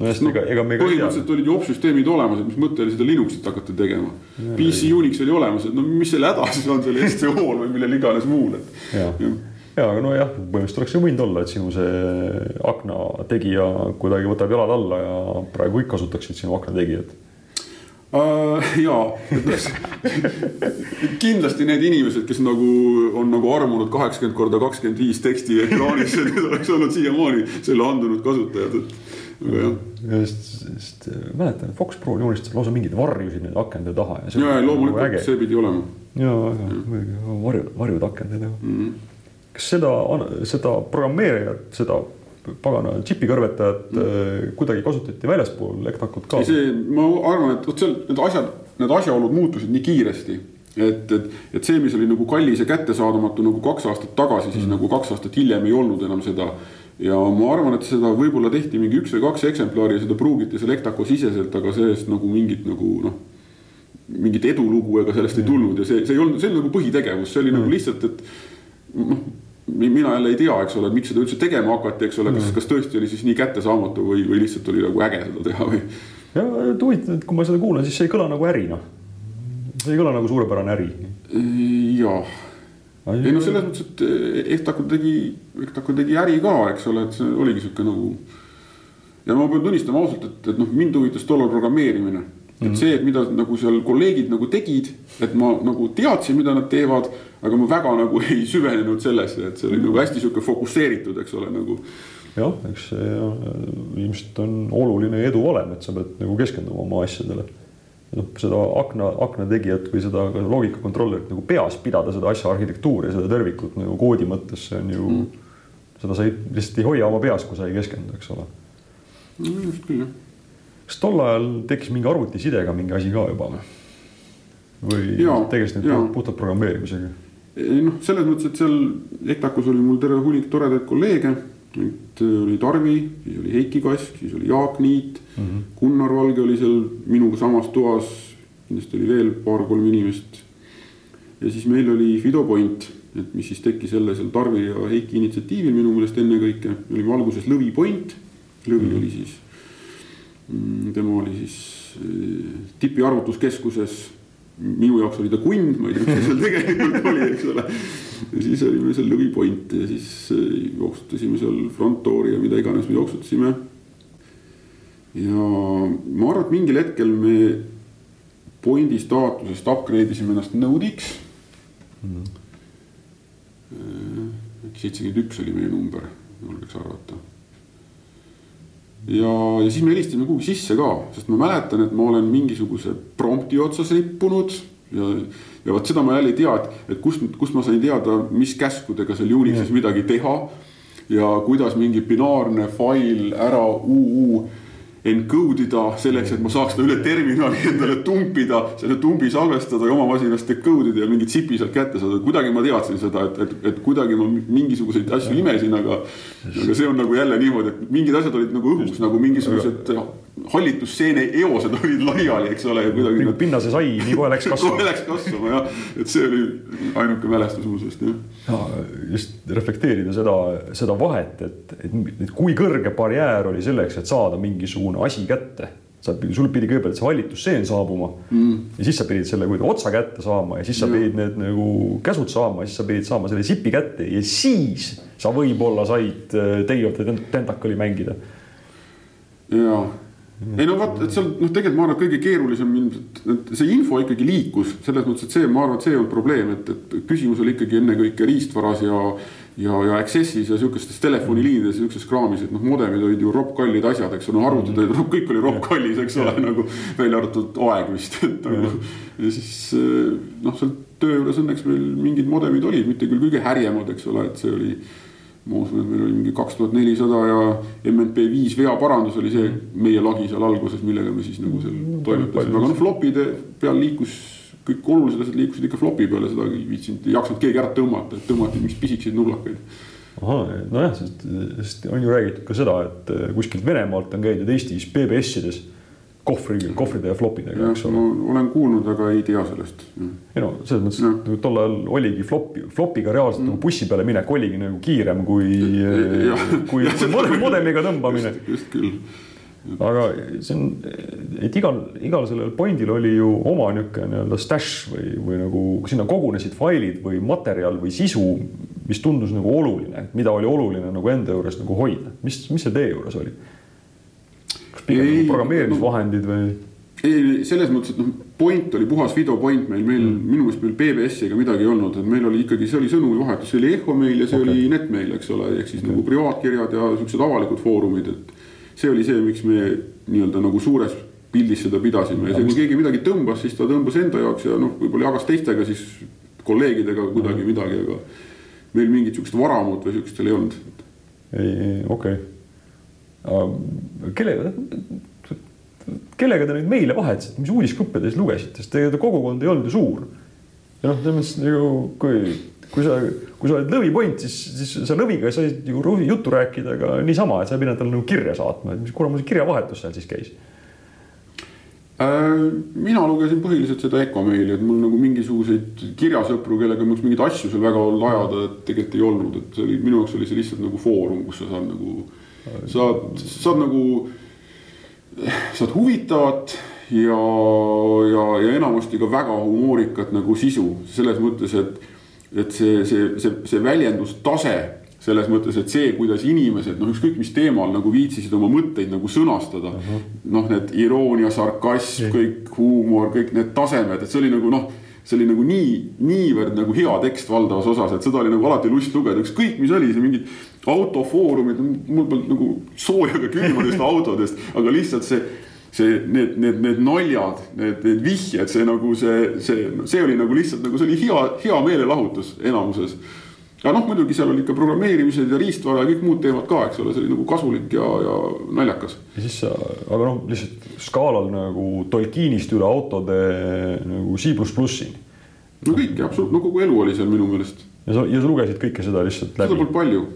Speaker 1: nojah, ega, ega me
Speaker 2: põhimõtteliselt olid ju opsüsteemid olemas, et mis mõte oli seda Linuxit hakata tegema. PC Unix oli olemas, et no mis selle häda siis on selle STO-l või millel iganes muul, et.
Speaker 1: ja, ja, ja, aga nojah, põhimõtteliselt oleks ju võinud olla, et sinu see akna tegija kuidagi võtab jalad alla ja praegu kõik kasutaksid sinu akna tegijat
Speaker 2: uh,. ja, kindlasti need inimesed, kes nagu on nagu armunud kaheksakümmend korda kakskümmend viis teksti ekraanis, need oleks olnud siiamaani selle andunud kasutajad, et
Speaker 1: jah. sest, sest äh, mäletan, et Fox Pro joonistas lausa mingeid varjusid nende akende taha.
Speaker 2: ja, ja loomulikult nagu see pidi olema.
Speaker 1: ja, väga muidugi varjud, varjud akendid mm. -hmm. kas seda, seda programmeerijat, seda pagana džipikõrvetajat mm -hmm. kuidagi kasutati väljaspool Ektakut ka?
Speaker 2: see, ma arvan, et vot seal need asjad, need asjaolud muutusid nii kiiresti et, et, et see, mis oli nagu kallis ja kättesaadamatu nagu kaks aastat tagasi, siis mm. nagu kaks aastat hiljem ei olnud enam seda ja ma arvan, et seda võib-olla tehti mingi üks või kaks eksemplari seda pruugiti seal Ectaco siseselt, aga sellest nagu mingit nagu noh. mingit edulugu ega sellest ei tulnud ja see, see ei olnud, see oli nagu põhitegevus, see oli mm. nagu lihtsalt, et noh. mina jälle ei tea, eks ole, miks seda üldse tegema hakati, eks ole, kas, kas tõesti oli siis nii kättesaamatu või, või lihtsalt oli nagu äge seda teha või.
Speaker 1: ja huvitav, et kui ma seda kuulan, siis see ei kõla nagu äri noh. see ei kõla nagu suurepärane äri.
Speaker 2: jah ei no selles mõttes, et Ehtaku tegi, Ehtaku tegi äri ka, eks ole, et see oligi sihuke nagu. ja ma pean tunnistama ausalt, et, et noh, mind huvitas tollal programmeerimine. et mm -hmm. see, et mida nagu seal kolleegid nagu tegid, et ma nagu teadsin, mida nad teevad, aga ma väga nagu ei süvenenud sellesse, et see oli nagu hästi sihuke fokusseeritud, eks ole, nagu
Speaker 1: jah, eks see ilmselt on oluline edu valem, et sa pead nagu keskenduma oma asjadele noh, seda akna, akna tegijat või seda loogikakontrollerit nagu peas pidada, seda asja arhitektuuri, seda tervikut nagu koodi mõttes, see on ju mm., seda sa ei, lihtsalt ei hoia oma peas, kui sa ei keskendu, eks ole
Speaker 2: mm,. just küll, jah.
Speaker 1: kas tol ajal tekkis mingi arvutisidega mingi asi ka juba või? või tegelesid nüüd puhtalt programmeerimisega?
Speaker 2: ei noh, selles mõttes, et seal EKTAK-us oli mul terve hunnik toredaid kolleege et äh, oli Tarvi, siis oli Heiki Kask, siis oli Jaak Niit mm, -hmm. Gunnar Valge oli seal minuga samas toas. kindlasti oli veel paar-kolm inimest. ja siis meil oli Fido Point, et mis siis tekkis jälle seal Tarvi ja Heiki initsiatiivil minu meelest ennekõike. me olime alguses Lõvi Point, Lõvi mm -hmm. oli siis, mm, tema oli siis äh, tipi arvutuskeskuses minu jaoks oli ta kunn, ma ei tea, mis ta seal tegelikult oli, eks ole. Ja siis olime seal Lõvi Point ja siis äh, jooksutasime seal Frontdoori ja mida iganes me jooksutasime. ja ma arvan, et mingil hetkel me Pointi staatusest upgrade isime ennast Node'iks mm -hmm.. äkki seitsekümmend üks oli meie number, julgeks arvata ja, ja siis me helistasime kuhugi sisse ka, sest ma mäletan, et ma olen mingisuguse prompti otsas rippunud ja, ja vot seda ma jälle ei tea, et, et kust, kust ma sain teada, mis käskudega seal Unixis midagi teha. ja kuidas mingi binaarne fail ära UU encode ida selleks, et ma saaks seda üle terminali endale tumpida, selle tumbi salvestada ja oma masinas decode ida ja mingi tsipi sealt kätte saada. kuidagi ma teadsin seda, et, et, et kuidagi ma mingisuguseid asju imesin, aga, aga see on nagu jälle niimoodi, et mingid asjad olid nagu õhus nagu mingisugused hallitusseene eosed olid laiali, eks ole.
Speaker 1: kuidagi pinnase sai, nii kohe läks kasvama
Speaker 2: kohe läks kasvama jah, et see oli ainuke mälestus muuseas jah.
Speaker 1: ja just reflekteerida seda, seda vahet, et, et, et kui kõrge barjäär oli selleks, et saada mingisugune asi kätte sa, sul pidi kõigepealt see hallitusseen saabuma mm. ja siis sa pidid selle kuidagi otsa kätte saama ja siis sa pidid need nagu käsud saama ja siis sa pidid saama selle sipi kätte ja siis sa võib-olla said Day of the Tentacle'i mängida.
Speaker 2: jaa ei no vot, et seal noh, tegelikult ma arvan, et kõige keerulisem ilmselt, et see info ikkagi liikus selles mõttes, et see, ma arvan, et see ei olnud probleem, et, et küsimus oli ikkagi ennekõike riistvaras ja ja, ja Access'is ja sihukestes telefoniliinides sihukeses kraamis, et noh, modemid olid ju roppkallid asjad, eks ole, arvutid olid, kõik oli roppkallis, eks ole, nagu välja arvatud aeg vist, et nagu. ja siis noh, seal töö juures õnneks meil mingid modemid olid, mitte küll kõige härjemad, eks ole, et see oli ma usun, et meil oli mingi kaks tuhat nelisada ja MNP viis veaparandus oli see meie lagi seal alguses, millega me siis nagu seal toimetasime, aga noh, flop'ide peal liikus kõik olulised asjad liikusid ikka flop'i peale, seda ei viitsinud, ei jaksanud keegi ära tõmmata, et tõmmati mingeid pisikeseid nullakaid.
Speaker 1: ahah, nojah, sest, sest on ju räägitud ka seda, et kuskilt Venemaalt on käidud Eestis BBS-ides kohvri, kohvride ja flopidega, eks ole.
Speaker 2: olen kuulnud, aga ei tea sellest.
Speaker 1: ei no selles mõttes, et nagu tol ajal oligi flopi, flopiga reaalselt mm. nagu bussi peale minek oligi nagu kiirem kui, kui, kui modemiga tõmbamine.
Speaker 2: just küll
Speaker 1: aga see on, et igal, igal sellel point'il oli ju oma niisugune nii-öelda stash või, või nagu sinna kogunesid failid või materjal või sisu, mis tundus nagu oluline, mida oli oluline nagu enda juures nagu hoida. mis, mis see teie juures oli? Pigem nagu programmeerimisvahendid või?
Speaker 2: ei, selles mõttes, et noh, point oli puhas video point meil, meil mm. minu meelest meil BBS-i ega midagi ei olnud, et meil oli ikkagi, see oli sõnumivahetus, see oli Ehomail ja see okay. oli Netmail, eks ole, ehk siis okay. nagu privaatkirjad ja siuksed avalikud foorumid, et see oli see, miks me nii-öelda nagu suures pildis seda pidasime ja see, kui keegi midagi tõmbas, siis ta tõmbas enda jaoks ja noh, võib-olla jagas teistega siis kolleegidega kuidagi mhm. midagi, aga meil mingit sihukest varamut või sihukest seal ei olnud.
Speaker 1: ei, ei okei okay.. Kellega, kellega te neid meile vahetasite, mis uudisgruppe te siis lugesite, sest teie kogukond ei olnud ju suur. ja noh, selles mõttes nagu kui kui sa, kui sa oled lõvipoint, siis, siis sa lõviga said ju juttu rääkida ka niisama, et sa ei pidanud talle nagu kirja saatma, et mis kuramus kirjavahetus seal siis käis?
Speaker 2: Äh, mina lugesin põhiliselt seda Ecomaili, et mul nagu mingisuguseid kirjasõpru, kellega ma oleks mingeid asju seal väga ajada, et tegelikult ei olnud, et see oli minu jaoks oli see lihtsalt nagu foorum, kus sa saad nagu, saad, saad nagu, saad huvitavat ja, ja, ja enamasti ka väga humoorikat nagu sisu. Selles mõttes, et et see, see, see, see väljendustase selles mõttes, et see, kuidas inimesed noh, ükskõik mis teemal nagu viitsisid oma mõtteid nagu sõnastada. Uh -huh.. noh, need iroonia, sarkasm, kõik huumor, kõik need tasemed, et see oli nagu noh, see oli nagu nii, niivõrd nagu hea tekst valdavas osas, et seda oli nagu alati lust lugeda, ükskõik mis oli see mingid autofoorumid, mul polnud nagu sooja ega külma nendest autodest, aga lihtsalt see see, need, need, need naljad, need, need vihjed, see nagu see, see, see oli nagu lihtsalt nagu see oli hea, hea meelelahutus enamuses. Aga noh, muidugi seal olid ka programmeerimised ja riistvara ja kõik muud teemad ka, eks ole, see oli nagu kasulik ja, ja naljakas.
Speaker 1: ja siis aga noh, lihtsalt skaalal nagu Tolkienist üle autode nagu C pluss plussini.
Speaker 2: no kõik, absoluutselt, no kogu elu oli seal minu meelest.
Speaker 1: ja sa, ja sa lugesid kõike seda lihtsalt läbi?
Speaker 2: seda polnud palju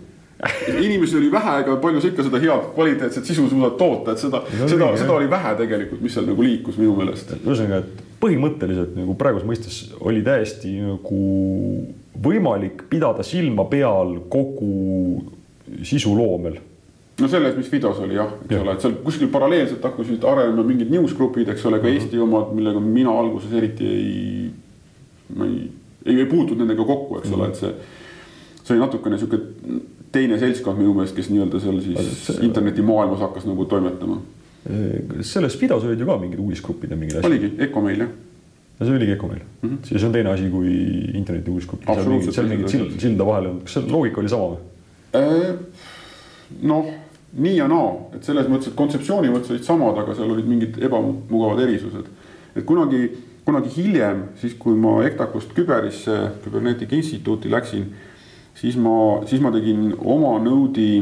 Speaker 2: inimesi oli vähe, ega palju sa ikka seda head kvaliteetset sisu suudad toota, et seda seda, seda oli vähe tegelikult, mis seal nagu liikus minu meelest.
Speaker 1: ühesõnaga, et põhimõtteliselt nagu praeguses mõistes oli täiesti nagu võimalik pidada silma peal kogu sisuloomel
Speaker 2: no selles, mis videos oli jah, eks ja. ole, et seal kuskil paralleelselt hakkasid arenema mingid newsgrupid, eks ole, ka Eesti omad, millega mina alguses eriti ei, ma ei, ei, ei puutunud nendega kokku, eks mm -hmm. ole, et see, see oli natukene sihuke teine seltskond minu meelest, kes nii-öelda seal siis see... internetimaailmas hakkas nagu toimetama.
Speaker 1: selles Fidos olid ju ka mingid uudisgrupid ja mingid asjad.
Speaker 2: oligi, Ecomail jah.
Speaker 1: No see oligi Ecomail mm, -hmm. siis on teine asi kui interneti uudisgrupp. seal mingit sild, silda vahele ei olnud, kas see loogika oli sama või?
Speaker 2: Äh, noh, nii ja naa, et selles mõttes, et kontseptsiooni mõttes olid samad, aga seal olid mingid ebamugavad erisused. et kunagi, kunagi hiljem, siis kui ma EKTAK-ust Küberisse, Küberneetika Instituuti läksin siis ma, siis ma tegin oma Node'i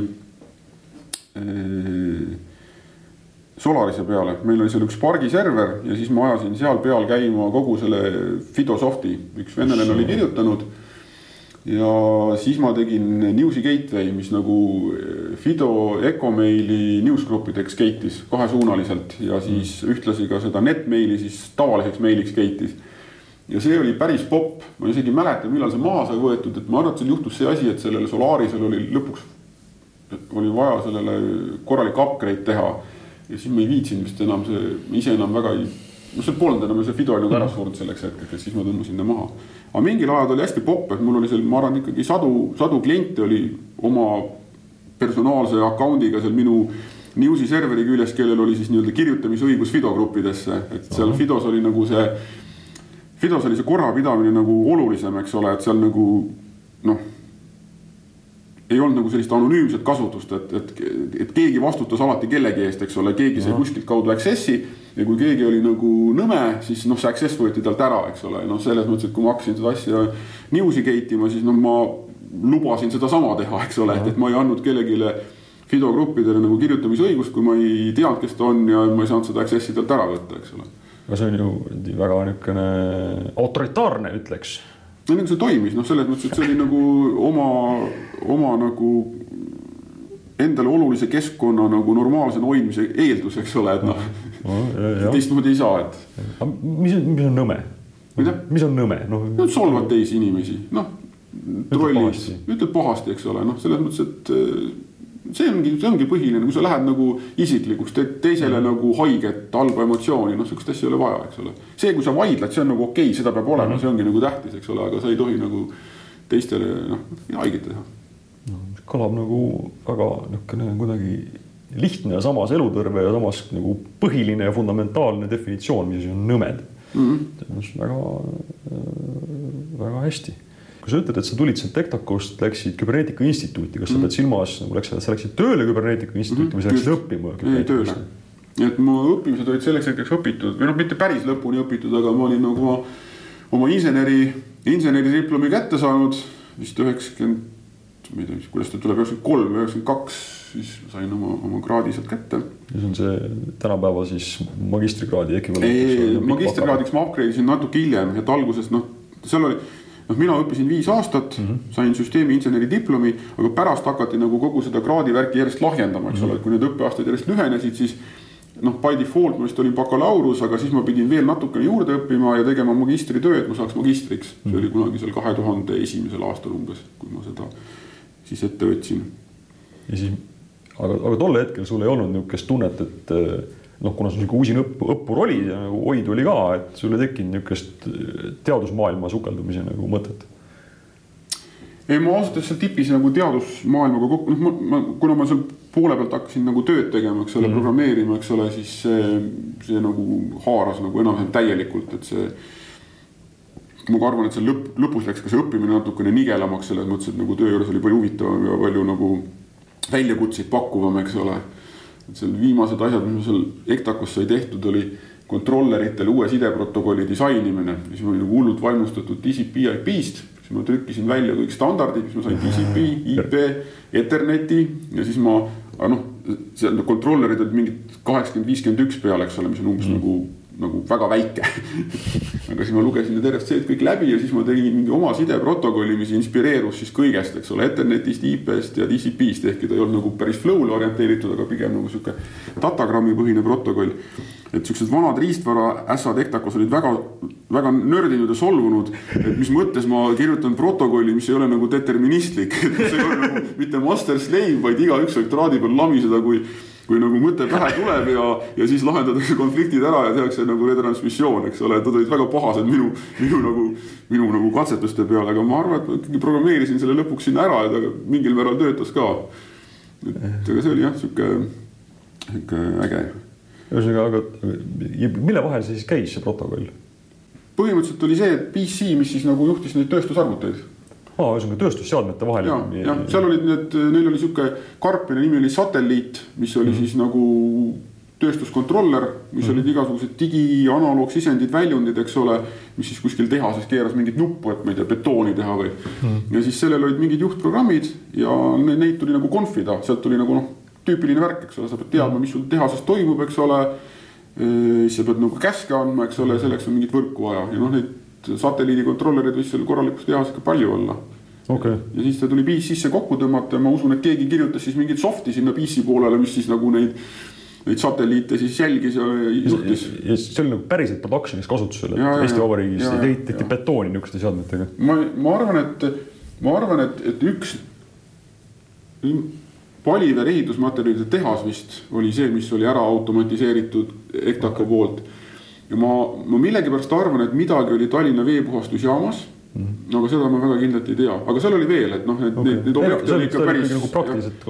Speaker 2: äh, Solarise peale, meil oli seal üks Spargi server ja siis ma ajasin seal peal käima kogu selle Fidosofti, üks venelane oli kirjutanud. ja siis ma tegin News'i gateway, mis nagu äh, Fido Ecomaili newsgruppideks gate'is kahesuunaliselt. Ja siis ühtlasi ka seda netmaili siis tavaliseks mailiks gate'is ja see oli päris popp, ma isegi ei mäleta, millal see maha sai võetud, et ma arvan, et seal juhtus see asi, et sellele Solarisel oli lõpuks, oli vaja sellele korralik upgrade teha. Ja siis ma ei viitsinud vist enam see, ise enam väga ei, noh, see polnud enam see Fido oli nagu ära surnud selleks hetkeks, et siis ma tõmbasin ta maha. aga mingil ajal oli hästi popp, et mul oli seal, ma arvan, ikkagi sadu, sadu kliente oli oma personaalse account'iga seal minu Newsi serveri küljes, kellel oli siis nii-öelda kirjutamisõigus Fido gruppidesse, et seal Fidos oli nagu see. Fidos oli see korrapidamine nagu olulisem, eks ole, et seal nagu noh ei olnud nagu sellist anonüümset kasutust, et, et, et keegi vastutas alati kellegi eest, eks ole, keegi sai kuskilt kaudu access'i. ja kui keegi oli nagu nõme, siis noh, see access võeti talt ära, eks ole, noh, selles mõttes, et kui ma hakkasin seda asja news'i gate ima, siis noh, ma lubasin sedasama teha, eks ole, et, et ma ei andnud kellelegi Fido gruppidele nagu kirjutamisõigust, kui ma ei teadnud, kes ta on ja ma ei saanud seda access'i talt ära võtta, eks ole.
Speaker 1: aga see on ju väga niisugune autoritaarne, ütleks
Speaker 2: no nagu see toimis, noh, selles mõttes, et see oli nagu oma, oma nagu endale olulise keskkonna nagu normaalsena hoidmise eeldus, eks ole, et noh no, teistmoodi ei saa, et.
Speaker 1: mis on, mis on nõme? mis on nõme, noh.
Speaker 2: no solvad teisi inimesi, noh. trollid, ütled pahasti, eks ole, noh, selles mõttes, et see ongi, see ongi põhiline, kui sa lähed nagu isiklikuks, teed teisele mm. nagu haiget, halba emotsiooni, noh, sihukest asja ei ole vaja, eks ole. see, kui sa vaidled, see on nagu okei okay,, seda peab olema mm., see ongi nagu tähtis, eks ole, aga sa ei tohi nagu teistele noh, haiget teha.
Speaker 1: no kõlab nagu väga niisugune kuidagi lihtne ja samas elutõrve ja samas nagu põhiline ja fundamentaalne definitsioon, mis on nõmed mm. -hmm. väga, väga hästi kui sa ütled, et sa tulid sealt Tektakust, läksid Küberneetika Instituuti, kas sa mm -hmm. pead silmas nagu läks, sa läksid tööle Küberneetika Instituuti mm või sa läksid õppima?
Speaker 2: ei, tööle. et mu õppimised olid selleks hetkeks õpitud või noh, mitte päris lõpuni õpitud, aga ma olin nagu oma, oma inseneri, inseneridiplomi kätte saanud vist üheksakümmend, ma ei tea, kuidas ta tuleb, üheksakümmend kolm, üheksakümmend kaks siis sain oma, oma kraadi sealt kätte.
Speaker 1: ja see on see tänapäeva siis magistrikraadi
Speaker 2: ekvivalent? ei, magistrikraadiks ma upgrade isin natuke hiljem, et alguses noh, seal oli noh, mina õppisin viis aastat mm, -hmm. sain süsteemiinseneri diplomi, aga pärast hakati nagu kogu seda kraadivärki järjest lahjendama, eks mm -hmm. ole, et kui need õppeaastad järjest lühenesid, siis noh, by default ma vist olin bakalaureus, aga siis ma pidin veel natukene juurde õppima ja tegema magistritöö, et ma saaks magistriks see oli kunagi seal kahe tuhande esimesel aastal umbes, kui ma seda siis ette võtsin.
Speaker 1: ja siis, aga, aga tol hetkel sul ei olnud niisugust tunnet, et noh, kuna sa niisugune usin õpp, õppur olid ja nagu Oid oli ka, et sul ei tekkinud niisugust äh, teadusmaailma sukeldumise nagu mõtet?
Speaker 2: ei, ma ausalt öeldes seal tipis nagu teadusmaailmaga kokku, noh, ma, kuna ma seal poole pealt hakkasin nagu tööd tegema, eks ole mm, -hmm. programmeerima, eks ole, siis see, see nagu haaras nagu enam-vähem täielikult, et see ma arvan, et seal lõpp, lõpus läks ka see õppimine natukene nigelamaks selles mõttes, et nagu töö juures oli palju huvitavam ja palju nagu väljakutseid pakkuvam, eks ole et seal viimased asjad, mis seal EKTAKos sai tehtud, oli kontrolleritele uue sideprotokolli disainimine. siis ma olin nagu hullult vaimustatud TCP IP-st, siis ma trükkisin välja kõik standardid, mis ma sain TCP, IP, Etherneti ja siis ma, noh, seal kontrollerid olid mingid kaheksakümmend, viiskümmend üks peal, eks ole, mis on umbes mm. nagu nagu väga väike. Aga siis ma lugesin need RFC-d kõik läbi ja siis ma tegin mingi oma sideprotokolli, mis inspireerus siis kõigest, eks ole, Ethernetist, IP-st ja TCP-st, ehkki ta ei olnud nagu päris flow'le orienteeritud, aga pigem nagu sihuke datagrammi põhine protokoll. et siuksed vanad riistvara ässad Ektakos olid väga, väga nördinud ja solvunud, et mis mõttes ma kirjutan protokolli, mis ei ole nagu deterministlik, et see ei ole nagu mitte master slave, vaid igaüks võib traadi peal lamiseda, kui kui nagu mõte pähe tuleb ja, ja siis lahendatakse konfliktid ära ja tehakse nagu retransmissioon, eks ole, nad olid väga pahased minu, minu nagu, minu nagu katsetuste peale, aga ma arvan, et ma ikkagi programmeerisin selle lõpuks sinna ära ja ta mingil määral töötas ka. et aga see oli jah, sihuke, sihuke äge.
Speaker 1: ühesõnaga, aga mille vahel see siis käis, see protokoll?
Speaker 2: põhimõtteliselt oli see, et PC, mis siis nagu juhtis neid tööstusarvuteid
Speaker 1: aa, ühesõnaga tööstusseadmete vahel.
Speaker 2: ja, jah, seal olid need, neil oli sihuke karpine nimi oli satelliit, mis oli mm -hmm. siis nagu tööstuskontroller, mis mm -hmm. olid igasugused digi, analoogsisendid, väljundid, eks ole. mis siis kuskil tehases keeras mingit nuppu, et ma ei tea, betooni teha või mm. -hmm. ja siis sellel olid mingid juhtprogrammid ja neid tuli nagu konfida, sealt tuli nagu noh, tüüpiline värk, eks ole, sa pead teadma, mis sul tehases toimub, eks ole. siis sa pead nagu käske andma, eks ole, selleks on mingit võrku vaja ja noh, neid satelliidikontrollerid võis seal korralikus tehas ikka palju olla.
Speaker 1: Okay..
Speaker 2: ja siis ta tuli PC sisse kokku tõmmata ja ma usun, et keegi kirjutas siis mingit soft'i sinna PC poolele, mis siis nagu neid neid satelliite siis jälgis ja juhtis.
Speaker 1: ja see oli nagu päriselt production'is kasutusel, et ja, Eesti Vabariigis ehitati betooni niisuguste seadmetega.
Speaker 2: ma, ma arvan, et, ma arvan, et, et üks Paliver ehitusmaterjalide tehas vist oli see, mis oli ära automatiseeritud EKTAK-o poolt ja ma, ma millegipärast arvan, et midagi oli Tallinna veepuhastusjaamas no aga seda ma väga kindlalt ei tea, aga seal oli veel, et noh, et okay. need, need objekte
Speaker 1: olid ikka päris. nagu praktiliselt,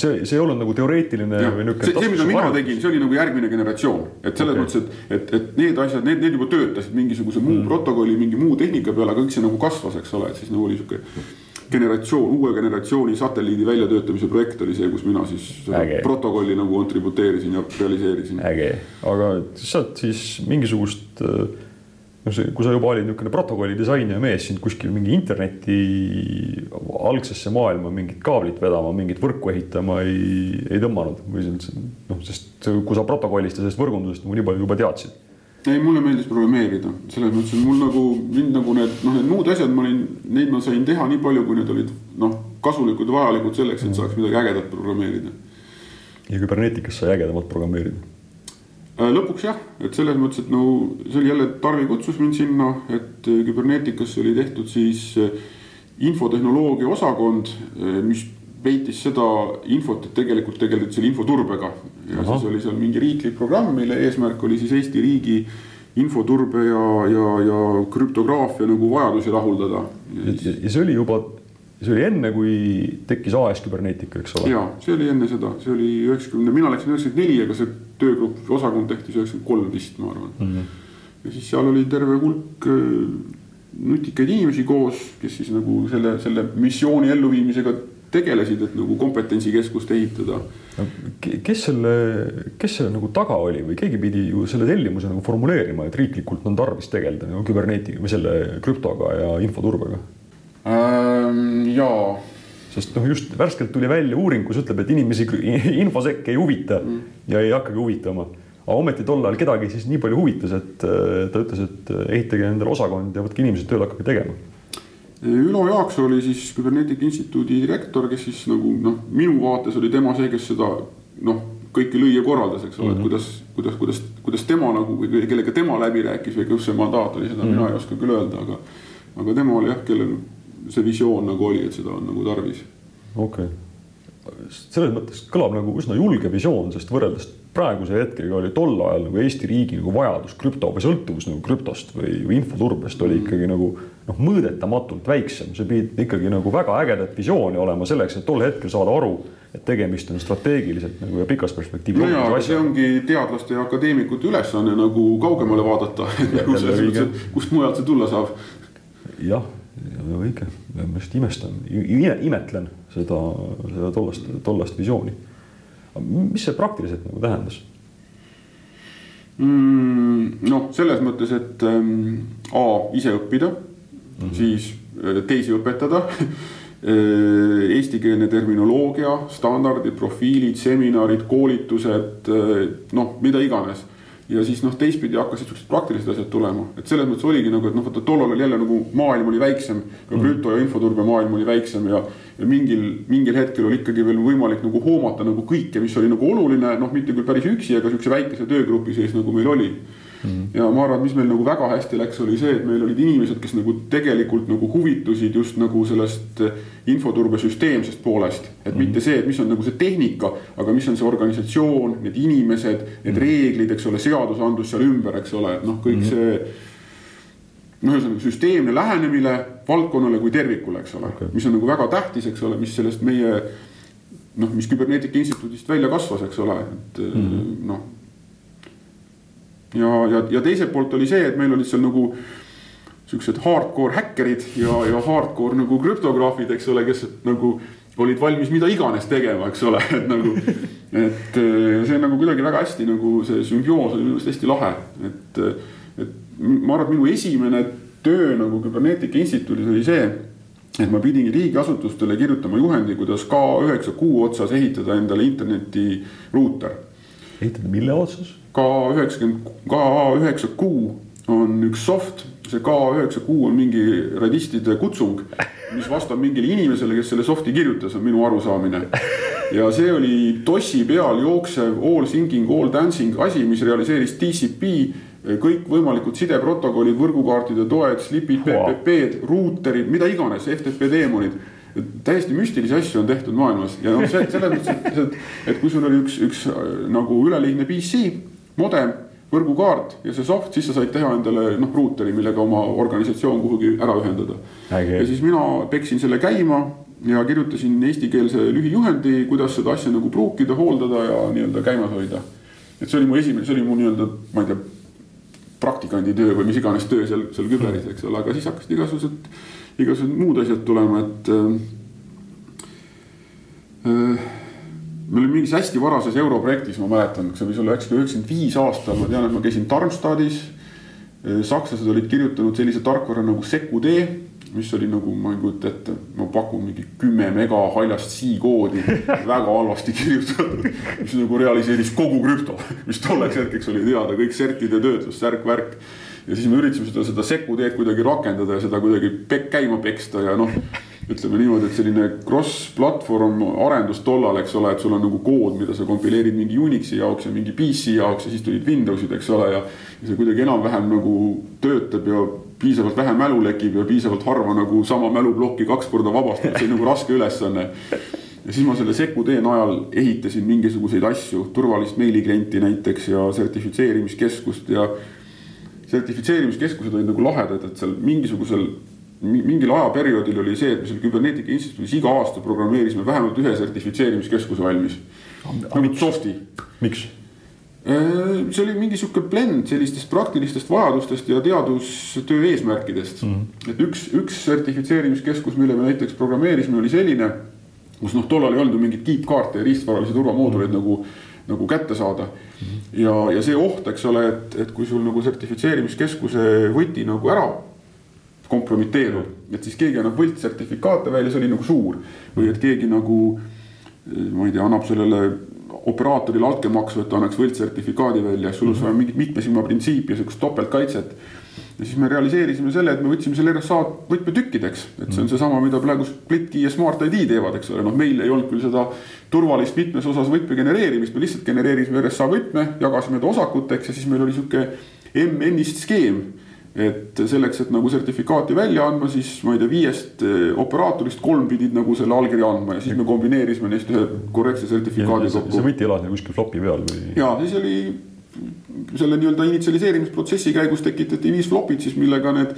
Speaker 1: see, see ei olnud nagu teoreetiline
Speaker 2: ja, või niisugune. see, mida mina tegin, see oli nagu järgmine generatsioon, et selles okay. mõttes, et, et, et need asjad, need, need juba töötasid mingisuguse muu mm. protokolli, mingi muu tehnika peale, aga kõik see nagu kasvas, eks ole, et siis nagu oli sihuke generatsioon, uue generatsiooni satelliidi väljatöötamise projekt oli see, kus mina siis Äge. protokolli nagu kontributeerisin ja realiseerisin.
Speaker 1: äge, aga sealt siis mingisugust äh, noh, see, kui sa juba olid niisugune protokolli disainija mees, sind kuskil mingi interneti algsesse maailma mingit kaablit vedama, mingit võrku ehitama ei, ei tõmmanud või noh, sest kui sa protokollist ja sellest võrgundusest nagu nii palju juba teadsid.
Speaker 2: Ei, mulle meeldis programmeerida, selles mõttes, et mul nagu mind nagu need noh, need muud asjad ma olin, neid ma sain teha nii palju, kui need olid noh, kasulikud, vajalikud selleks, et saaks midagi ägedat programmeerida.
Speaker 1: ja kübernetikas sai ägedamalt programmeerida
Speaker 2: Äh, lõpuks jah, et selles mõttes, et no see oli jälle, Tarvi kutsus mind sinna, et äh, kübernetikasse oli tehtud siis äh, infotehnoloogia osakond, mis peitis seda infot, et tegelikult tegeleti selle infoturbega. Ja Aha. siis oli seal mingi riiklik programm, mille eesmärk oli siis Eesti riigi infoturbe ja, ja, ja krüptograafia nagu vajadusi rahuldada.
Speaker 1: ja, see oli juba see oli enne, kui tekkis AS Küberneetika, eks ole?
Speaker 2: ja see oli enne seda, see oli üheksakümne, mina läksin üheksakümmend neli, aga see töögrupp, osakond tehti üheksakümmend kolm vist, ma arvan mm. -hmm. ja siis seal oli terve hulk äh, nutikaid inimesi koos, kes siis nagu selle, selle missiooni elluviimisega tegelesid, et nagu kompetentsikeskust ehitada
Speaker 1: no,. kes selle, kes selle nagu taga oli või keegi pidi ju selle tellimuse nagu formuleerima, et riiklikult on tarvis tegeleda nagu küberneetika või selle krüptoga ja infoturbega
Speaker 2: ähm,? jaa.
Speaker 1: sest noh, just värskelt tuli välja uuring, kus ütleb, et inimesi infosekk ei huvita mm. ja ei hakkagi huvitama. aga ometi tol ajal kedagi siis nii palju huvitas, et äh, ta ütles, et äh, ehitage endale osakond ja võtke inimesed tööle, hakake tegema.
Speaker 2: Ülo Jaaksoo oli siis Küberneetika Instituudi direktor, kes siis nagu noh, minu vaates oli tema see, kes seda noh, kõike lõi ja korraldas, eks ole mm, -hmm. et mhm. kuidas, kuidas, kuidas, kuidas tema nagu, kellega tema läbi rääkis või kus see mandaat oli, seda mm -hmm. mina ei oska küll öelda, aga, aga tema oli jah, kellel see visioon nagu oli, et seda on nagu tarvis.
Speaker 1: okei okay., selles mõttes kõlab nagu üsna julge visioon, sest võrreldes praeguse hetkega oli tol ajal nagu Eesti riigi nagu vajadus krüpto või sõltuvus nagu krüptost või, või infoturbest oli mm. ikkagi nagu noh, mõõdetamatult väiksem, see pidi ikkagi nagu väga ägedat visiooni olema selleks, et tol hetkel saada aru, et tegemist on strateegiliselt nagu ja pikas perspektiivis.
Speaker 2: no jaa, aga see ongi teadlaste ja akadeemikute ülesanne nagu kaugemale vaadata, kust mujalt see tulla saab.
Speaker 1: jah õige, ma just imestan, imetlen seda, seda tollast, tollast visiooni. mis see praktiliselt nagu tähendas
Speaker 2: mm,? noh, selles mõttes, et ähm, A ise õppida mm, -hmm. siis äh, teisi õpetada äh, eestikeelne terminoloogia, standardid, profiilid, seminarid, koolitused, äh, noh, mida iganes ja siis noh, teistpidi hakkasid siuksed praktilised asjad tulema, et selles mõttes oligi nagu, et noh, vaata tollal oli jälle nagu maailm oli väiksem. ka mm. krüpto ja infoturbe maailm oli väiksem ja, ja mingil, mingil hetkel oli ikkagi veel võimalik nagu hoomata nagu kõike, mis oli nagu oluline, noh, mitte küll päris üksi, aga siukse väikese töögrupi sees nagu meil oli Mm. ja ma arvan, et mis meil nagu väga hästi läks, oli see, et meil olid inimesed, kes nagu tegelikult nagu huvitusid just nagu sellest infoturbe süsteemsest poolest. et mm. mitte see, et mis on nagu see tehnika, aga mis on see organisatsioon, need inimesed, need mm. reeglid, eks ole, seadusandlus seal ümber, eks ole, et noh, kõik mm. see noh, ühesõnaga süsteemne lähenemine valdkonnale kui tervikule, eks ole okay., mis on nagu väga tähtis, eks ole, mis sellest meie noh, mis Küberneetika Instituudist välja kasvas, eks ole, et mm noh ja, ja, ja teiselt poolt oli see, et meil olid seal nagu siuksed hardcore häkkerid ja, ja hardcore nagu krüptograafid, eks ole, kes nagu olid valmis mida iganes tegema, eks ole, et nagu. et see nagu kuidagi väga hästi nagu see sümbioos oli minu arust hästi lahe, et, et ma arvan, et minu esimene töö nagu Küberneetika Instituudis oli see. et ma pidingi riigiasutustele kirjutama juhendi, kuidas K9Q otsas ehitada endale interneti ruuter.
Speaker 1: ehitada mille otsas?
Speaker 2: K üheksakümmend, KA üheksa kuu on üks soft, see K üheksa kuu on mingi radistide kutsung, mis vastab mingile inimesele, kes selle soft'i kirjutas, on minu arusaamine. ja see oli DOS-i peal jooksev all singing, all dancing asi, mis realiseeris TCP, kõikvõimalikud sideprotokollid, võrgukaartide toed, slipid, PPP-d, ruuterid, mida iganes, FTP teemonid. Täiesti müstilisi asju on tehtud maailmas. Ja noh, see selles mõttes, et, et, et kui sul oli üks, üks nagu üleliigne PC modem, võrgukaart ja see soft, siis sa said teha endale noh, ruuteri, millega oma organisatsioon kuhugi ära ühendada. ja siis mina peksin selle käima ja kirjutasin eestikeelse lühijuhendi, kuidas seda asja nagu pruukida, hooldada ja nii-öelda käimas hoida. et see oli mu esimene, see oli mu nii-öelda, ma ei tea, praktikandi töö või mis iganes töö seal, seal küberis, eks ole, aga siis hakkasid igasugused, igasugused muud asjad tulema, et äh, äh me olime mingis hästi varases europrojektis, ma mäletan, see võis olla üheksakümmend, viis aastal, ma tean, et ma käisin Darmstadis. Äh, sakslased olid kirjutanud sellise tarkvara nagu Secu-D, mis oli nagu, ma ei kujuta ette, ma pakun mingi kümme mega haljast C-koodi, väga halvasti kirjutatud. mis nagu realiseeris kogu krüpto, mis tolleks hetkeks oli teada, kõik sertide töötlus, särk-värk. ja siis me üritasime seda, seda Secu-D-d kuidagi rakendada ja seda kuidagi pek, käima peksta ja noh ütleme niimoodi, et selline cross-platvorm arendus tollal, eks ole, et sul on nagu kood, mida sa kompileerid mingi Unixi jaoks ja mingi PC jaoks ja siis tulid Windowsid, eks ole, ja. ja see kuidagi enam-vähem nagu töötab ja piisavalt vähe mälu lekib ja piisavalt harva nagu sama mäluplokki kaks korda vabastab, see on nagu raske ülesanne. ja siis ma selle Secu-D najal ehitasin mingisuguseid asju, turvalist meiliklienti näiteks ja sertifitseerimiskeskust ja sertifitseerimiskeskused olid nagu lahedad, et seal mingisugusel mingil ajaperioodil oli see, et me seal Küberneetika Instituudis iga aasta programmeerisime vähemalt ühe sertifitseerimiskeskuse valmis. nagu soft'i.
Speaker 1: miks?
Speaker 2: Äh, see oli mingi sihuke blend sellistest praktilistest vajadustest ja teadustöö eesmärkidest mm. -hmm. et üks, üks sertifitseerimiskeskus, mille me näiteks programmeerisime, oli selline, kus noh, tollal ei olnud ju mingeid kiipkaarte ja riistvaralisi turvamooduleid nagu, nagu kätte saada mm. -hmm. ja, ja see oht, eks ole, et, et kui sul nagu sertifitseerimiskeskuse võti nagu ära kompromiteerub, et siis keegi annab võltssertifikaate välja, see oli nagu suur. või et keegi nagu, ma ei tea, annab sellele operaatorile altkäemaksu, et ta annaks võltssertifikaadi välja, sul on mingit mitmesilma printsiipi ja sihukest topeltkaitset. ja siis me realiseerisime selle, et me võtsime selle RSA võtmetükkideks, et see on seesama, mida praegu SplitKey ja Smart ID teevad, eks ole, noh, meil ei olnud küll seda turvalist mitmes osas võtme genereerimist, me lihtsalt genereerisime RSA võtme, jagasime ta osakuteks ja siis meil oli sihuke MN-ist skeem et selleks, et nagu sertifikaati välja andma, siis ma ei tea, viiest eh, operaatorist kolm pidid nagu selle allkirja andma ja siis me kombineerisime neist ühe korrektse sertifikaadi
Speaker 1: kokku. see võti elas nagu kuskil flopi peal või?
Speaker 2: ja siis oli selle nii-öelda initsialiseerimisprotsessi käigus tekitati viis flopid siis, millega need,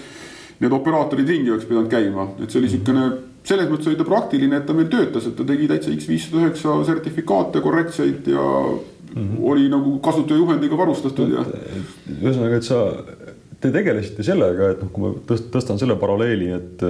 Speaker 2: need operaatorid ringi oleks pidanud käima, et see oli niisugune selles mõttes oli ta praktiline, et ta meil töötas, et ta tegi täitsa X viissada üheksa sertifikaate korrektseid ja mm -hmm. oli nagu kasutajajuhendiga varustatud ja.
Speaker 1: ühesõnaga, et sa te tegelesite sellega, et noh, kui ma tõst-, tõstan selle paralleeli, et,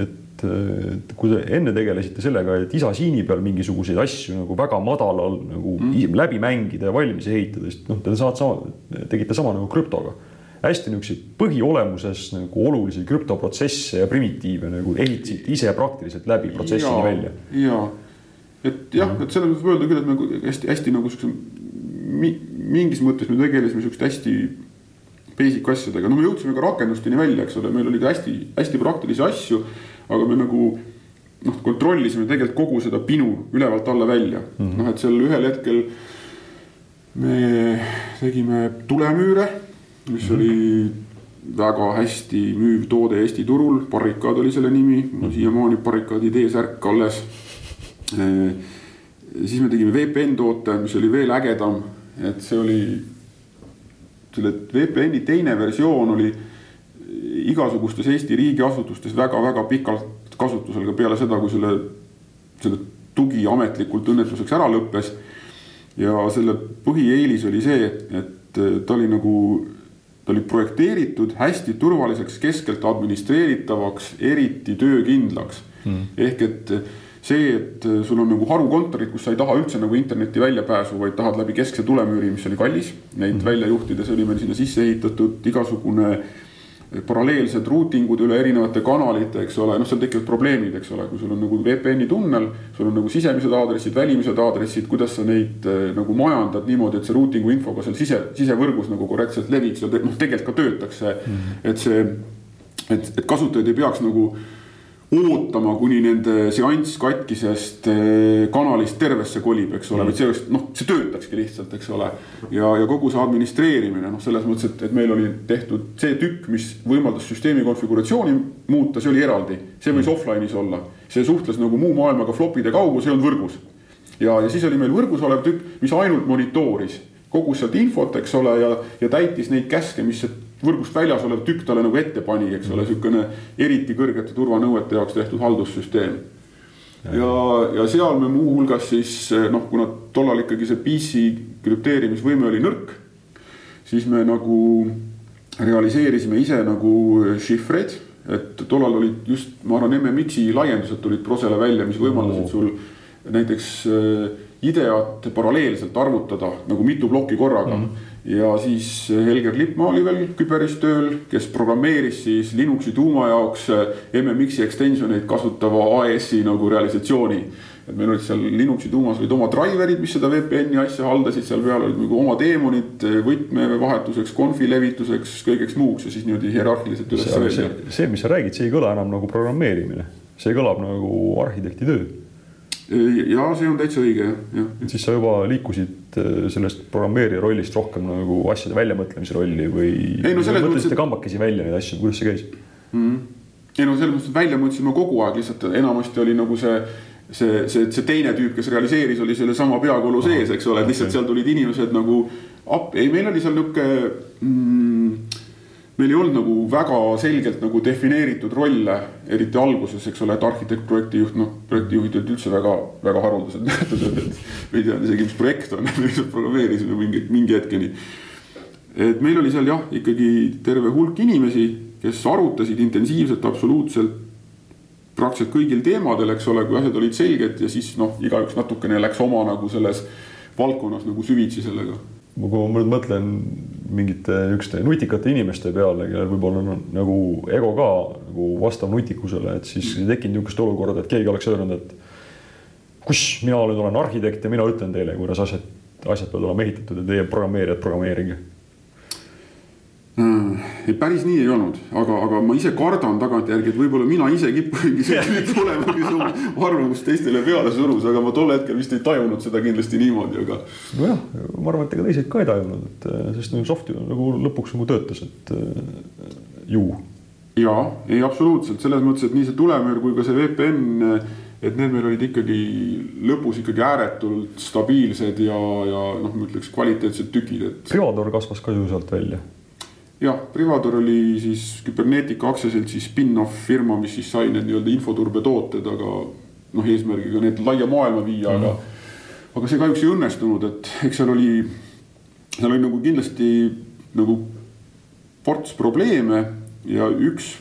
Speaker 1: et et kui te enne tegelesite sellega, et isa siini peal mingisuguseid asju nagu väga madalal nagu mm. läbi mängida ja valmis ehitada, siis noh, te saate sama, tegite sama nagu krüptoga. hästi niisuguseid põhiolemuses nagu olulisi krüptoprotsesse ja primitiive nagu ehitasite ise praktiliselt läbi protsessini ja, välja.
Speaker 2: ja, et jah mm., et selles mõttes võib öelda küll, et me hästi-hästi nagu siukse mingis mõttes me tegelesime siukest hästi basic asjadega, no me jõudsime ka rakendusteni välja, eks ole, meil oli ka hästi-hästi praktilisi asju, aga me nagu noh, kontrollisime tegelikult kogu seda pinu ülevalt alla välja. Mm -hmm., noh, et seal ühel hetkel me tegime tulemüüre, mis mm -hmm. oli väga hästi müüv toode Eesti turul, Barrikaad oli selle nimi, mul on siiamaani Barrikaadi T-särk alles. siis me tegime VPN toote, mis oli veel ägedam, et see oli selle VPN-i teine versioon oli igasugustes Eesti riigiasutustes väga-väga pikalt kasutusel ka peale seda, kui selle, selle tugi ametlikult õnnetuseks ära lõppes. ja selle põhieelis oli see, et ta oli nagu, ta oli projekteeritud hästi turvaliseks, keskelt administreeritavaks, eriti töökindlaks mm.. ehk et see, et sul on nagu harukontorid, kus sa ei taha üldse nagu internetti väljapääsu, vaid tahad läbi keskse tulemüüri, mis oli kallis. Neid mm välja juhtides oli meil sinna sisse ehitatud igasugune paralleelsed routing ud üle erinevate kanalite, eks ole, noh, seal tekivad probleemid, eks ole, kui sul on nagu VPN-i tunnel, sul on nagu sisemised aadressid, välimised aadressid, kuidas sa neid äh, nagu majandad niimoodi, et see routing'u info ka seal sise, sisevõrgus nagu korrektselt leviks ja noh, tegelikult ka töötaks see mm, -hmm. et see, et, et kasutajad ei peaks nagu ootama, kuni nende seanss katkisest eh, kanalist tervesse kolib, eks ole mm., vaid see oleks noh, see töötakski lihtsalt, eks ole. ja, ja kogu see administreerimine noh, selles mõttes, et, et meil oli tehtud see tükk, mis võimaldas süsteemi konfiguratsiooni muuta, see oli eraldi, see võis mm. offline'is olla, see suhtles nagu muu maailmaga flop'ide kaugu, see ei olnud võrgus. ja, ja siis oli meil võrgus olev tükk, mis ainult monitooris kogus sealt infot, eks ole, ja, ja täitis neid käske, mis see võrgust väljas olev tükk talle nagu ette pani, eks ole, niisugune eriti kõrgete turvanõuete jaoks tehtud haldussüsteem. ja, ja seal me muuhulgas siis noh, kuna tollal ikkagi see PC krüpteerimisvõime oli nõrk, siis me nagu realiseerisime ise nagu šifreid, et tollal olid just, ma arvan, MMX-i laiendused tulid prosele välja, mis võimaldasid sul näiteks äh, ideat paralleelselt arvutada nagu mitu plokki korraga mm. -hmm. Ja siis Helger Lippmaa oli veel küberis tööl, kes programmeeris siis Linuxi tuuma jaoks MMX-i extensioneid kasutava AES-i nagu realisatsiooni. et meil olid seal Linuxi tuumas olid oma driver'id, mis seda VPN-i asja haldasid, seal peal olid nagu oma teemonid võtmevahetuseks, konfi levituseks, kõigeks muuks ja siis niimoodi hierarhiliselt üles.
Speaker 1: see, see, mis sa räägid, see ei kõla enam nagu programmeerimine, see kõlab nagu arhitekti töö
Speaker 2: ja see on täitsa õige jah, jah.
Speaker 1: siis sa juba liikusid sellest programmeerija rollist rohkem nagu asjade väljamõtlemise rolli või ei, no mõtlesite mõttes... kambakesi välja neid asju, kuidas see käis
Speaker 2: mm? -hmm. ei no selles mõttes, et välja mõtlesime kogu aeg, lihtsalt enamasti oli nagu see see, see, see teine tüüp, kes realiseeris, oli sellesama peakolu sees, eks ole, et lihtsalt okay. seal tulid inimesed nagu appi, ei, meil oli seal nihuke mm, meil ei olnud nagu väga selgelt nagu defineeritud rolle, eriti alguses, eks ole, et arhitekt, projektijuht, noh, projektijuhid olid üldse väga, väga haruldased nähtused, et me ei teadnud isegi, mis projekt on, me lihtsalt programmeerisime mingi, mingi hetkeni. et meil oli seal jah, ikkagi terve hulk inimesi, kes arutasid intensiivselt absoluutselt praktiliselt kõigil teemadel, eks ole, kui asjad olid selged ja siis noh, igaüks natukene läks oma nagu selles valdkonnas nagu süvitsi sellega
Speaker 1: kui ma mõtlen mingite niisuguste nutikate inimeste peale, kellel võib-olla on nagu ego ka nagu vastav nutikusele, et siis ei tekkinud niisugust olukorda, et keegi oleks öelnud, et kus mina nüüd olen arhitekt ja mina ütlen teile, kuidas asjad, asjad peavad olema ehitatud ja teie programmeerijad programmeerige.
Speaker 2: Mm, ei, päris nii ei olnud, aga, aga ma ise kardan tagantjärgi, et võib-olla mina ise kippungi olema, kes oma arvamust teistele peale surus, aga ma tol hetkel vist ei tajunud seda kindlasti niimoodi, aga.
Speaker 1: nojah, ma arvan, et ega teised ka ei tajunud, et sest nagu soft nagu lõpuks nagu töötas, et ju.
Speaker 2: ja, ei absoluutselt selles mõttes, et nii see tulemüür kui ka see VPN, et need meil olid ikkagi lõpus ikkagi ääretult stabiilsed ja, ja noh, ma ütleks kvaliteetsed tükid, et.
Speaker 1: Privador kasvas ka ju sealt välja
Speaker 2: jah, Privador oli siis Cybernetica aktsiaseltsi spin-off firma, mis siis sai need nii-öelda infoturbetooted, aga noh, eesmärgiga need laia maailma viia mm, -hmm. aga, mhm. aga see kahjuks ei õnnestunud, et eks seal oli, seal oli nagu kindlasti nagu ports probleeme ja üks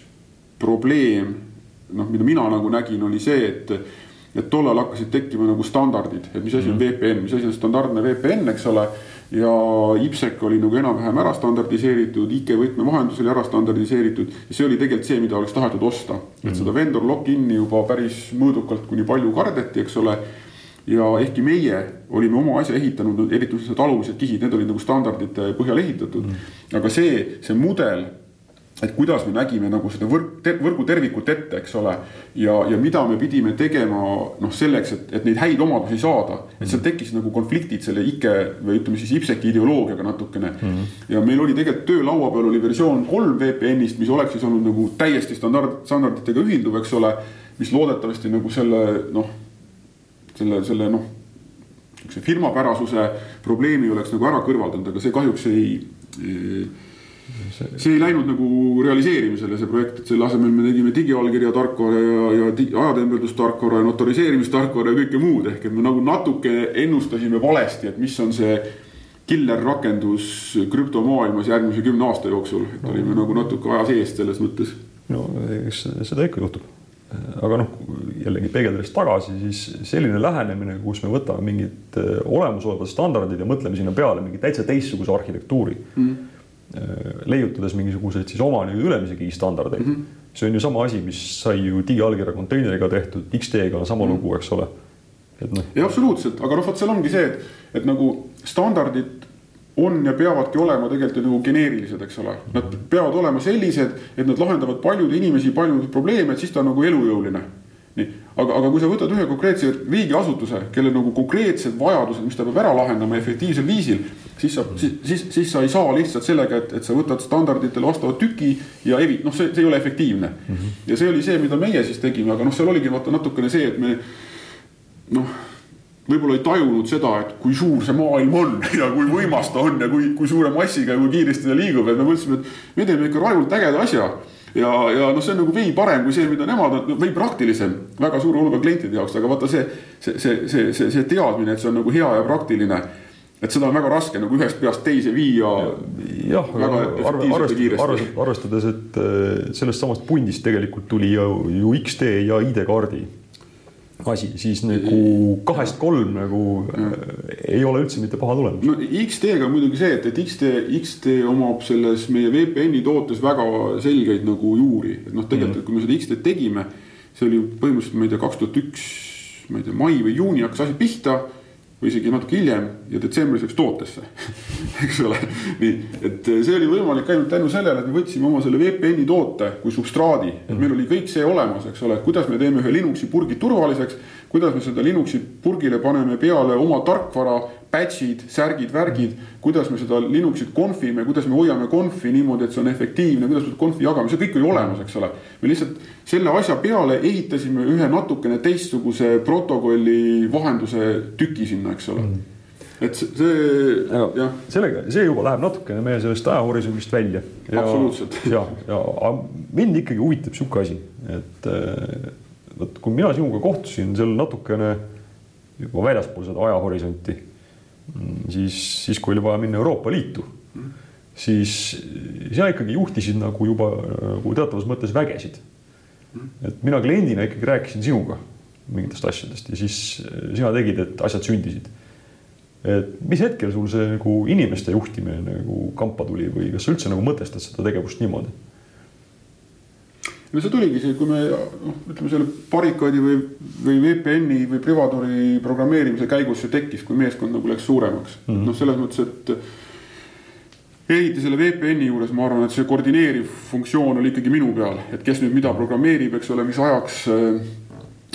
Speaker 2: probleem, noh, mida mina nagu nägin, oli see, et et tollal hakkasid tekkima nagu standardid, et mis asi on mm -hmm. VPN, mis asi on standardne VPN, eks ole ja IPsec oli nagu enam-vähem ära standardiseeritud, IK võtmevahendus oli ära standardiseeritud ja see oli tegelikult see, mida oleks tahetud osta et seda vendor lock-in'i juba päris mõõdukalt kuni palju kardeti, eks ole. ja ehkki meie olime oma asja ehitanud, eriti need alumised kihid, need olid nagu standardite põhjal ehitatud mm. aga see, see mudel et kuidas me nägime nagu seda võrk, võrgu tervikut ette, eks ole. ja, ja mida me pidime tegema noh, selleks, et, et neid häid omadusi saada, et seal tekkisid nagu konfliktid selle IKE või ütleme siis IPSEC-i ideoloogiaga natukene mm. -hmm. ja meil oli tegelikult töölaua peal oli versioon kolm VPN-ist, mis oleks siis olnud nagu täiesti standard, standarditega ühilduv, eks ole. mis loodetavasti nagu selle noh, selle, selle noh, niisuguse firmapärasuse probleemi oleks nagu ära kõrvaldanud, aga see kahjuks ei, ei see ei läinud nagu realiseerimisele, see projekt, et selle asemel me tegime digiallkirja tarkvara ja, ja ajatembeldustarkvara ja notoriseerimistarkvara ja kõike muud, ehk et me nagu natuke ennustasime valesti, et mis on see killer rakendus krüptomaailmas järgmise kümne aasta jooksul, et olime nagu natuke ajas eest selles mõttes.
Speaker 1: no eks seda ikka juhtub. aga noh, jällegi peegeldades tagasi, siis selline lähenemine, kus me võtame mingid äh, olemasolevad standardid ja mõtleme sinna peale mingi täitsa teistsuguse arhitektuuri mm leiutades mingisuguseid siis oma nii-öelda ülemise key standardeid mm. -hmm. see on ju sama asi, mis sai ju digiallkirja konteineriga tehtud, X-teega on sama mm -hmm. lugu, eks ole.
Speaker 2: et noh. ja absoluutselt, aga noh, vot seal ongi see, et, et nagu standardid on ja peavadki olema tegelikult ju nagu geneerilised, eks ole. Nad peavad olema sellised, et nad lahendavad paljude inimesi paljusid probleeme, et siis ta on nagu elujõuline. Nii, aga, aga kui sa võtad ühe konkreetse riigiasutuse, kellel nagu konkreetsed vajadused, mis ta peab ära lahendama efektiivsel viisil siis sa, siis, siis, siis sa ei saa lihtsalt sellega, et, et sa võtad standarditele vastava tüki ja evi-, noh, see, see ei ole efektiivne mm. -hmm. ja see oli see, mida meie siis tegime, aga noh, seal oligi vaata natukene see, et me noh, võib-olla ei tajunud seda, et kui suur see maailm on ja kui võimas ta on ja kui, kui suure massiga ja kui kiiresti ta liigub, et me mõtlesime, et me teeme ikka rajult ägeda asja. Ja, ja noh, see on nagu vei parem kui see, mida nemad on, vei praktilisem väga suure hulga klientide jaoks, aga vaata see, see, see, see, see, see teadmine, et see on nagu hea ja praktiline et seda on väga raske nagu ühest peast teise viia.
Speaker 1: jah, aga arvestades, arvestades, et äh, sellest samast pundist tegelikult tuli ju, ju X-tee ja ID-kaardi asi, siis nagu kahest kolm nagu ja. Ei ole üldse mitte paha tulemus.
Speaker 2: no X-teega on muidugi see, et, et X-tee, X-tee omab selles meie VPN-i tootes väga selgeid nagu juuri, et noh, tegelikult mm. kui me seda X-teed tegime, see oli põhimõtteliselt, ma ei tea, kaks tuhat üks, ma ei tea, mai või juuni hakkas asi pihta või isegi natuke hiljem ja detsembris läks tootesse. Eks ole, nii, et see oli võimalik ainult tänu sellele, et me võtsime oma selle VPN-i toote kui substraadi, et meil oli kõik see olemas, eks ole, kuidas me teeme ühe Linuxi purgi turvaliseks, kuidas me seda Linuxi purgile paneme peale oma tarkvara batch'id, särgid, värgid, kuidas me seda Linuxit conf'ime, kuidas me hoiame conf'i niimoodi, et see on efektiivne, kuidas me conf'i jagame, see kõik oli olemas, eks ole. me lihtsalt selle asja peale ehitasime ühe natukene teistsuguse protokolli vahenduse tüki sinna, eks ole mm et see,
Speaker 1: jah. sellega, see juba läheb natukene meie sellest ajahorisondist välja.
Speaker 2: absoluutselt.
Speaker 1: ja, ja mind ikkagi huvitab sihuke asi, et äh, vot kui mina sinuga kohtusin seal natukene juba väljaspool seda ajahorisonti siis, siis kui oli vaja minna Euroopa Liitu, siis sina ikkagi juhtisid nagu juba nagu teatavas mõttes vägesid. et mina kliendina ikkagi rääkisin sinuga mingitest asjadest ja siis sina tegid, et asjad sündisid. et mis hetkel sul see nagu inimeste juhtimine nagu kampa tuli või kas sa üldse nagu mõtestad seda tegevust niimoodi?
Speaker 2: No see tuligi see, kui me noh, ütleme selle barrikaadi või, või VPN-i või Privadoori programmeerimise käigus see tekkis, kui meeskond nagu läks suuremaks mm -hmm.. noh, selles mõttes, et eriti selle VPN-i juures ma arvan, et see koordineeriv funktsioon oli ikkagi minu peal, et kes nüüd mida programmeerib, eks ole, mis ajaks.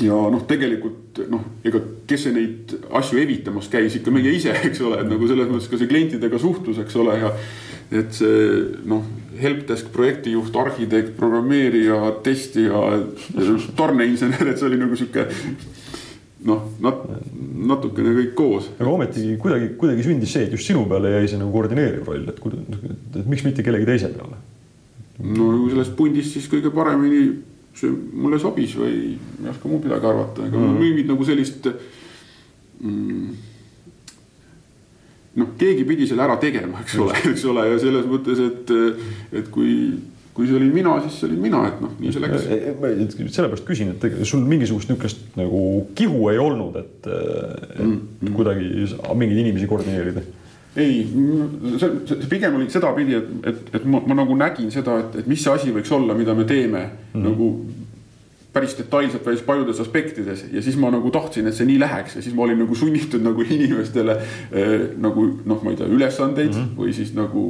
Speaker 2: ja noh, tegelikult noh, ega kes see neid asju evitamas käis, ikka meie ise, eks ole, et nagu selles mõttes ka see klientidega suhtlus, eks ole, ja et see noh helpdesk projektijuht, arhitekt, programmeerija, testija, tarneinsener, et see oli nagu sihuke noh, nat-, natukene kõik koos.
Speaker 1: aga ometigi kuidagi, kuidagi sündis see, et just sinu peale jäi see nagu koordineeriv roll, et kuidas, et miks mitte kellegi teise peale?
Speaker 2: no sellest pundist siis kõige paremini see mulle sobis või ei oska muud midagi arvata, ega mm mingit nagu sellist mm, noh, keegi pidi selle ära tegema, eks ole, eks ole, ja selles mõttes, et, et kui, kui see olin mina, siis see olin mina, et noh, nii see läks.
Speaker 1: sellepärast küsin, et sul mingisugust niisugust nagu kihu ei olnud, et, et mm, mm. kuidagi mingeid inimesi koordineerida
Speaker 2: ei, see, see pigem oli sedapidi, et, et, et ma, ma nagu nägin seda, et, et mis see asi võiks olla, mida me teeme mm. nagu päris detailselt päris paljudes aspektides ja siis ma nagu tahtsin, et see nii läheks ja siis ma olin nagu sunnitud nagu inimestele eh, nagu noh, ma ei tea, ülesandeid mm -hmm. või siis nagu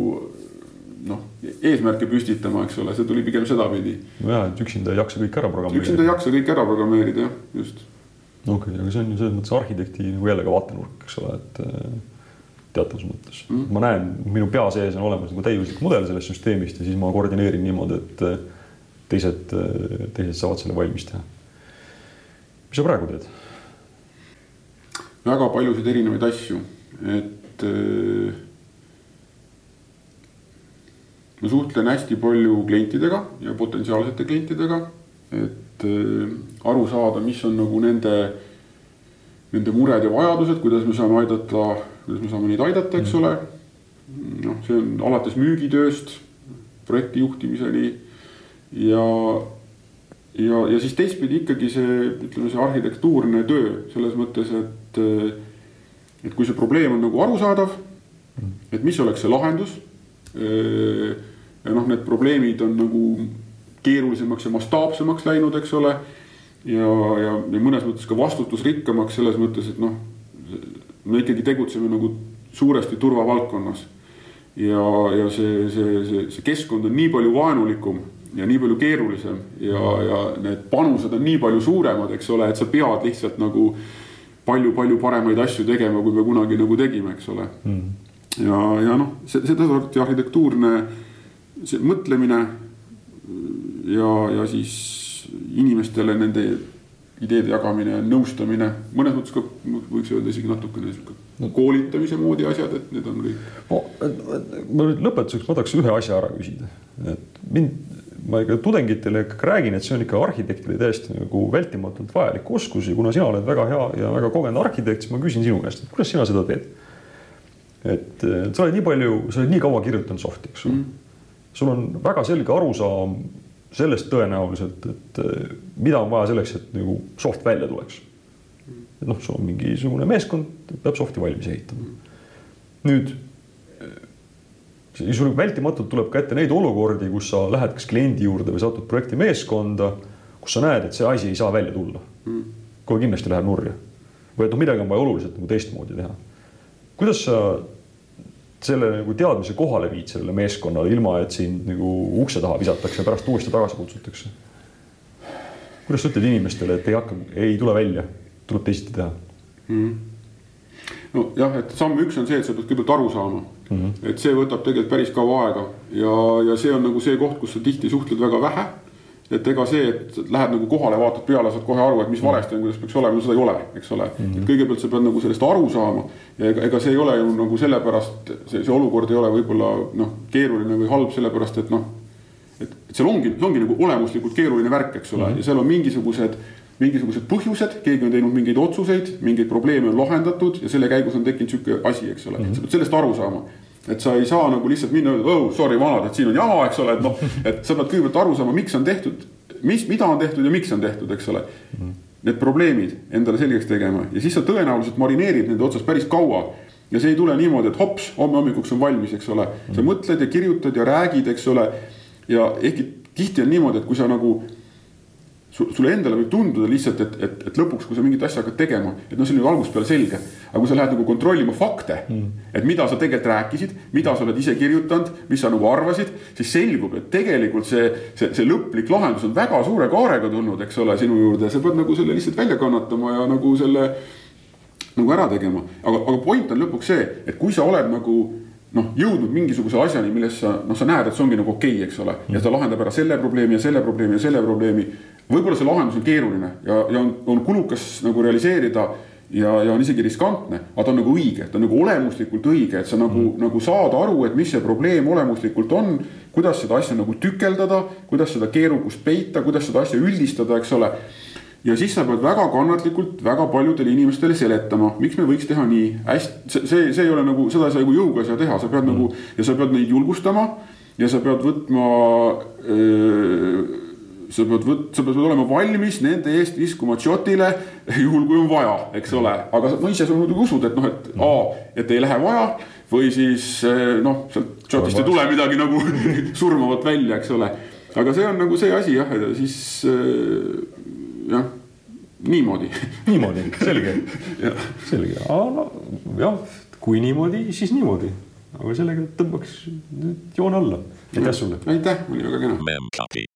Speaker 2: noh, eesmärke püstitama, eks ole, see tuli pigem sedapidi.
Speaker 1: nojah, et üksinda ei jaksa kõike ära programmeerida.
Speaker 2: üksinda ei jaksa kõike ära programmeerida, jah, just.
Speaker 1: okei okay,, aga see on ju selles mõttes arhitekti nagu jälle ka vaatenurk, eks ole, et eh, teatavas mõttes mm. -hmm. ma näen, minu pea sees on olemas nagu täiuslik mudel sellest süsteemist ja siis ma koordineerin niimoodi, et eh, teised, teised saavad selle valmis teha. mis sa praegu teed?
Speaker 2: väga paljusid erinevaid asju, et äh, ma suhtlen hästi palju klientidega ja potentsiaalsete klientidega, et äh, aru saada, mis on nagu nende, nende mured ja vajadused, kuidas me saame aidata, kuidas me saame neid aidata, eks ole. noh, see on alates müügitööst projekti juhtimiseni ja, ja, ja siis teistpidi ikkagi see, ütleme, see arhitektuurne töö selles mõttes, et, et kui see probleem on nagu arusaadav, et mis oleks see lahendus. ja noh, need probleemid on nagu keerulisemaks ja mastaapsemaks läinud, eks ole. ja, ja, ja mõnes mõttes ka vastutusrikkamaks selles mõttes, et noh, me ikkagi tegutseme nagu suuresti turvavaldkonnas. ja, ja see, see, see, see keskkond on nii palju vaenulikum ja nii palju keerulisem ja, ja need panused on nii palju suuremad, eks ole, et sa pead lihtsalt nagu palju-palju paremaid asju tegema, kui me kunagi nagu tegime, eks ole mm.. ja, ja noh, sedasorti arhitektuurne see mõtlemine ja, ja siis inimestele nende ideede jagamine, nõustamine, mõnes mõttes ka võiks öelda isegi natukene sihuke no. koolitamise moodi asjad, et need on kõik.
Speaker 1: ma nüüd lõpetuseks, ma tahaks ühe asja ära küsida, et mind, ma ikka tudengitele ikkagi räägin, et see on ikka arhitektile täiesti nagu vältimatult vajalik oskus ja kuna sina oled väga hea ja väga kogenud arhitekt, siis ma küsin sinu käest, et kuidas sina seda teed? et sa oled nii palju, sa oled nii kaua kirjutanud soft'i, eks ju mm. sul on väga selge arusaam sellest tõenäoliselt, et mida on vaja selleks, et nagu soft välja tuleks. et noh, sul on mingisugune meeskond, peab soft'i valmis ehitama. nüüd sul vältimatult tuleb ka ette neid olukordi, kus sa lähed kas kliendi juurde või satud projekti meeskonda, kus sa näed, et see asi ei saa välja tulla mm.. kohe kindlasti läheb nurja. või et noh, midagi on vaja oluliselt nagu teistmoodi teha. kuidas sa selle nagu teadmise kohale viid sellele meeskonnale, ilma et sind nagu ukse taha visatakse ja pärast uuesti tagasi kutsutakse? kuidas sa ütled inimestele, et ei hakka, ei tule välja, tuleb teisiti teha mm.?
Speaker 2: nojah, et samm üks on see, et sa pead kõigepealt aru saama mm. -hmm. et see võtab tegelikult päris kaua aega ja, ja see on nagu see koht, kus sa tihti suhtled väga vähe et ega see, et lähed nagu kohale, vaatad peale, saad kohe aru, et mis valesti on, kuidas peaks olema, seda ei ole, eks ole mm. -hmm. et kõigepealt sa pead nagu sellest aru saama ja ega, ega see ei ole ju nagu sellepärast, see, see olukord ei ole võib-olla noh, keeruline või halb, sellepärast et noh. et seal ongi, see ongi nagu olemuslikult keeruline värk, eks ole mm, -hmm. ja seal on mingisugused, mingisugused põhjused, keegi on teinud mingeid otsuseid, mingeid probleeme on lahendatud ja selle käigus on tekkinud sihuke asi, eks ole mm, -hmm. sa pead sellest aru saama et sa ei saa nagu lihtsalt minna, oh sorry vanad, et siin on jama, eks ole, et noh, et sa pead kõigepealt aru saama, miks on tehtud, mis, mida on tehtud ja miks on tehtud, eks ole mm. -hmm. Need probleemid endale selgeks tegema ja siis sa tõenäoliselt marineerid nende otsas päris kaua. ja see ei tule niimoodi, et hops, homme hommikuks on valmis, eks ole, sa mhm. mõtled ja kirjutad ja räägid, eks ole. ja ehkki tihti on niimoodi, et kui sa nagu sulle endale võib tunduda lihtsalt, et, et, et lõpuks, kui sa mingit asja hakkad tegema, et noh, see on ju algusest peale selge. aga kui sa lähed nagu kontrollima fakte mm., et mida sa tegelikult rääkisid, mida sa oled ise kirjutanud, mis sa nagu arvasid, siis selgub, et tegelikult see, see, see lõplik lahendus on väga suure kaarega tulnud, eks ole, sinu juurde, sa pead nagu selle lihtsalt välja kannatama ja nagu selle nagu ära tegema. aga, aga point on lõpuks see, et kui sa oled nagu noh, jõudnud mingisuguse asjani, milles sa noh, sa näed, et see ongi nagu okei okay,, eks ole, ja ta lahendab ära selle probleemi ja selle probleemi ja selle probleemi võib-olla see lahendus on keeruline ja, ja on, on kulukas nagu realiseerida ja, ja on isegi riskantne, aga ta on nagu õige, ta on nagu olemuslikult õige, et sa nagu mm., nagu saad aru, et mis see probleem olemuslikult on. kuidas seda asja nagu tükeldada, kuidas seda keerukust peita, kuidas seda asja üldistada, eks ole. Ja siis sa pead väga kannatlikult väga paljudele inimestele seletama, miks me võiks teha nii hästi, see, see, ei ole nagu, seda ei saa nagu jõuga ei saa teha, sa pead mm. nagu ja sa pead neid julgustama ja sa pead võtma öö, sa pead võt-, sa pead olema valmis nende eest viskuma shot'ile juhul, kui on vaja, eks ole, aga no ise sa muidugi usud, et noh, et A, et ei lähe vaja või siis eh, noh, sealt shot'ist ei tule midagi nagu surmavat välja, eks ole. aga see on nagu see asi jah, siis eh, jah, niimoodi.
Speaker 1: Niimoodi, selge. Selge, no jah, kui niimoodi, siis niimoodi, aga sellega tõmbaks nüüd joone alla. aitäh sulle.
Speaker 2: aitäh, oli väga kena.